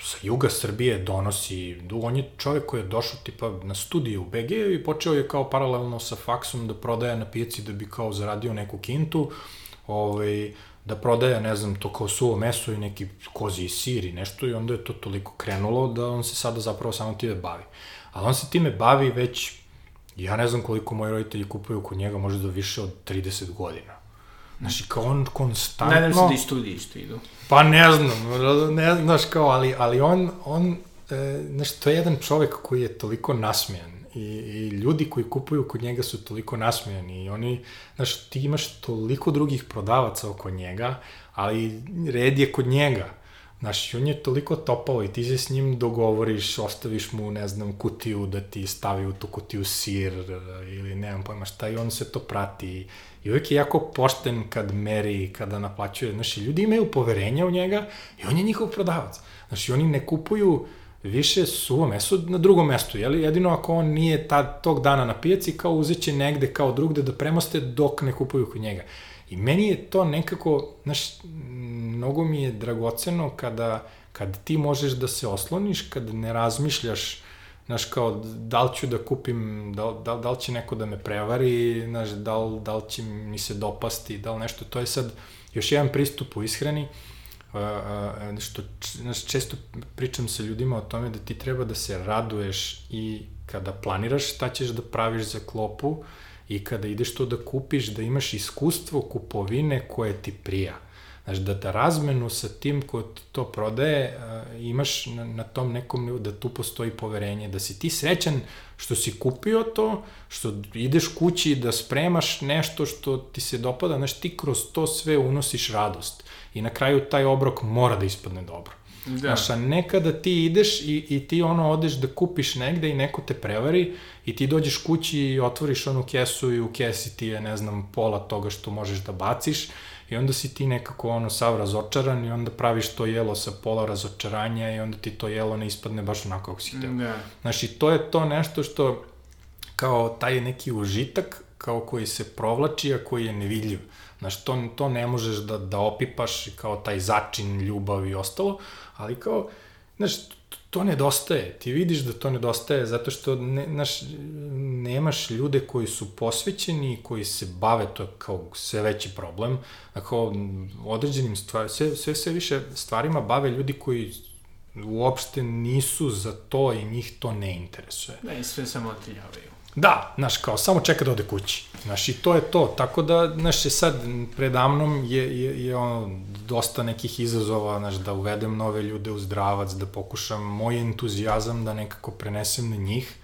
sa juga Srbije donosi, on je čovjek koji je došao tipa na studiju u BG i počeo je kao paralelno sa faksom da prodaje na pijaci da bi kao zaradio neku kintu, ovaj, da prodaje, ne znam, to kao suvo meso i neki kozi sir i nešto i onda je to toliko krenulo da on se sada zapravo samo time bavi. Ali on se time bavi već, ja ne znam koliko moji roditelji kupuju kod njega, možda više od 30 godina. Znači, kao on konstantno... Nadam se da i studiji isto idu. Pa ne znam, ne znaš kao, ali, ali on, on e, znaš, to je jedan čovek koji je toliko nasmijan i, i ljudi koji kupuju kod njega su toliko nasmijani i oni, znaš, ti imaš toliko drugih prodavaca oko njega, ali red je kod njega Znaš, on je toliko topao i ti se s njim dogovoriš, ostaviš mu, ne znam, kutiju da ti stavi u tu kutiju sir ili nemam pojma šta i on se to prati. I uvek je jako pošten kad meri, kada naplaćuje. Znaš, ljudi imaju poverenja u njega i on je njihov prodavac. Znaš, oni ne kupuju više suvo meso na drugom mestu, jeli? Jedino ako on nije tad, tog dana na pijaci, kao uzeće negde kao drugde da premoste dok ne kupuju kod njega. I meni je to nekako, znaš, mnogo mi je dragoceno kada, kad ti možeš da se osloniš, kad ne razmišljaš, znaš, kao, da li ću da kupim, da, da, da li će neko da me prevari, znaš, da li, da li će mi se dopasti, da li nešto, to je sad još jedan pristup u ishrani, što, znaš, često pričam sa ljudima o tome da ti treba da se raduješ i kada planiraš šta ćeš da praviš za klopu i kada ideš to da kupiš, da imaš iskustvo kupovine koje ti prija. Znaš, da, da razmenu sa tim ko to prodaje, uh, imaš na, na tom nekom nivou, da tu postoji poverenje, da si ti srećan što si kupio to, što ideš kući da spremaš nešto što ti se dopada, znaš, ti kroz to sve unosiš radost. I na kraju taj obrok mora da ispadne dobro. Da. Znaš, a nekada ti ideš i, i ti ono odeš da kupiš negde i neko te prevari i ti dođeš kući i otvoriš onu kesu i u kesi ti je, ne znam, pola toga što možeš da baciš I onda si ti nekako ono sav razočaran i onda praviš to jelo sa pola razočaranja i onda ti to jelo ne ispadne baš onako kako si teo. Da. Znaš, i to je to nešto što kao taj neki užitak kao koji se provlači, a koji je nevidljiv. Znaš, to, to ne možeš da, da opipaš kao taj začin, ljubav i ostalo, ali kao, znaš, to nedostaje. Ti vidiš da to nedostaje zato što ne, naš, nemaš ljude koji su posvećeni, koji se bave, to kao sve veći problem, ako određenim stvarima, sve, sve, sve više stvarima bave ljudi koji uopšte nisu za to i njih to ne interesuje. Da, i sve samo otiljavaju. Da, znaš, kao, samo čeka da ode kući. Znaš, i to je to. Tako da, znaš, sad, predamnom je, je, je ono, dosta nekih izazova, znaš, da uvedem nove ljude u zdravac, da pokušam moj entuzijazam da nekako prenesem na njih,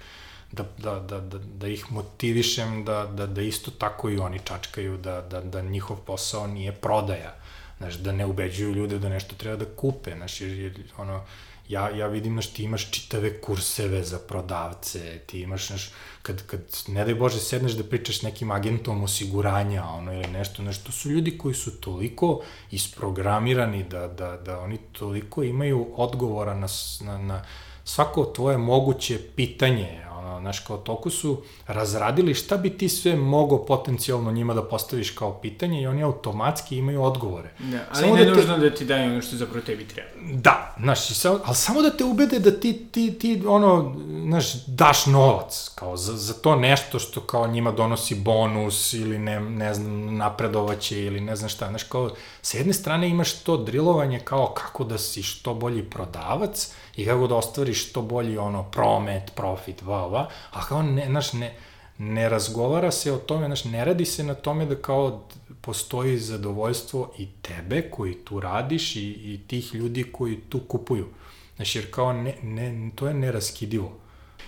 da, da, da, da, da ih motivišem da, da, da isto tako i oni čačkaju, da, da, da njihov posao nije prodaja, znaš, da ne ubeđuju ljude da nešto treba da kupe, znaš, jer, jer ono, ja, ja vidim, znaš, ti imaš čitave kurseve za prodavce, ti imaš, znaš, kad, kad, ne daj Bože, sedneš da pričaš nekim agentom osiguranja, ono, ili nešto, nešto, su ljudi koji su toliko isprogramirani da, da, da oni toliko imaju odgovora na, na, na svako tvoje moguće pitanje, znaš, kao toliko su razradili šta bi ti sve mogo potencijalno njima da postaviš kao pitanje i oni automatski imaju odgovore. Da, ali samo ne da te... nužno da ti daju ono što zapravo tebi treba. Da, znaš, samo, ali samo da te ubede da ti, ti, ti ono, znaš, daš novac, kao za, za to nešto što kao njima donosi bonus ili ne, ne znam, napredovaće ili ne znam šta, znaš, kao, sa jedne strane imaš to drilovanje kao kako da si što bolji prodavac, i kako da ostvariš što bolji ono promet, profit, va, va, a kao ne, znaš, ne, ne razgovara se o tome, znaš, ne radi se na tome da kao postoji zadovoljstvo i tebe koji tu radiš i, i tih ljudi koji tu kupuju. Znaš, jer kao ne, ne, to je neraskidivo.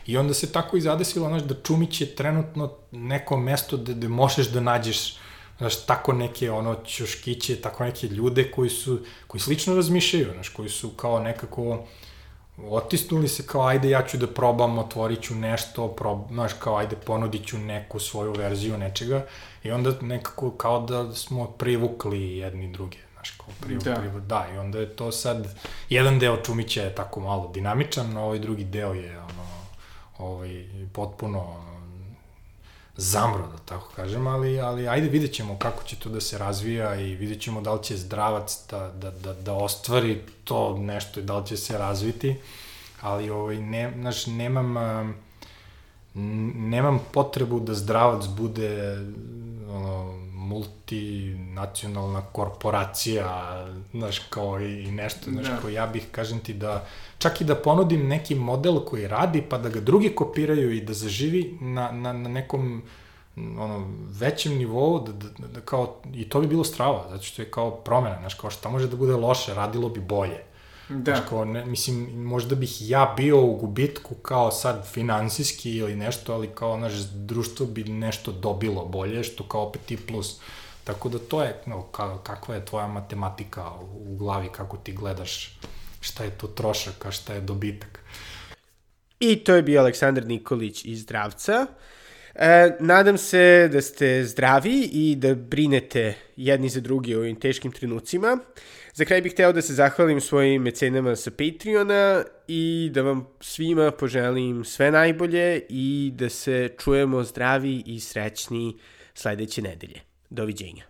I onda se tako i zadesilo, znaš, da Čumić je trenutno neko mesto gde, gde možeš da nađeš znaš, tako neke ono ćoškiće, tako neke ljude koji su, koji slično razmišljaju, znaš, koji su kao nekako otisnuli se kao ajde ja ću da probam, otvorit ću nešto, prob, znaš kao ajde ponudit ću neku svoju verziju nečega i onda nekako kao da smo privukli jedni druge, znaš kao privukli, da. Privu, da i onda je to sad, jedan deo Čumića je tako malo dinamičan, a ovaj drugi deo je ono, ovaj, potpuno zamro, da tako kažem, ali, ali ajde vidjet ćemo kako će to da se razvija i vidjet ćemo da li će zdravac da, da, da, da ostvari to nešto i da li će se razviti, ali ovaj, ne, znaš, nemam, nemam potrebu da zdravac bude ono, multinacionalna korporacija, znaš, kao i nešto, znaš, da. kao ja bih, kažem ti da, čak i da ponudim neki model koji radi, pa da ga drugi kopiraju i da zaživi na, na, na nekom ono, većem nivou, da, da, da, kao, i to bi bilo strava, zato što je kao promena, znaš, kao šta može da bude loše, radilo bi bolje. Da. Znaš, kao, ne, mislim, možda bih ja bio u gubitku kao sad finansijski ili nešto, ali kao, znaš, društvo bi nešto dobilo bolje, što kao opet ti plus. Tako da to je, no, ka, kakva je tvoja matematika u glavi, kako ti gledaš šta je to trošak, a šta je dobitak. I to je bio Aleksandar Nikolić iz Zdravca. E, nadam se da ste zdravi i da brinete jedni za drugi u ovim teškim trenucima. Za kraj bih hteo da se zahvalim svojim mecenama sa Patreona i da vam svima poželim sve najbolje i da se čujemo zdravi i srećni sledeće nedelje. Doviđenja.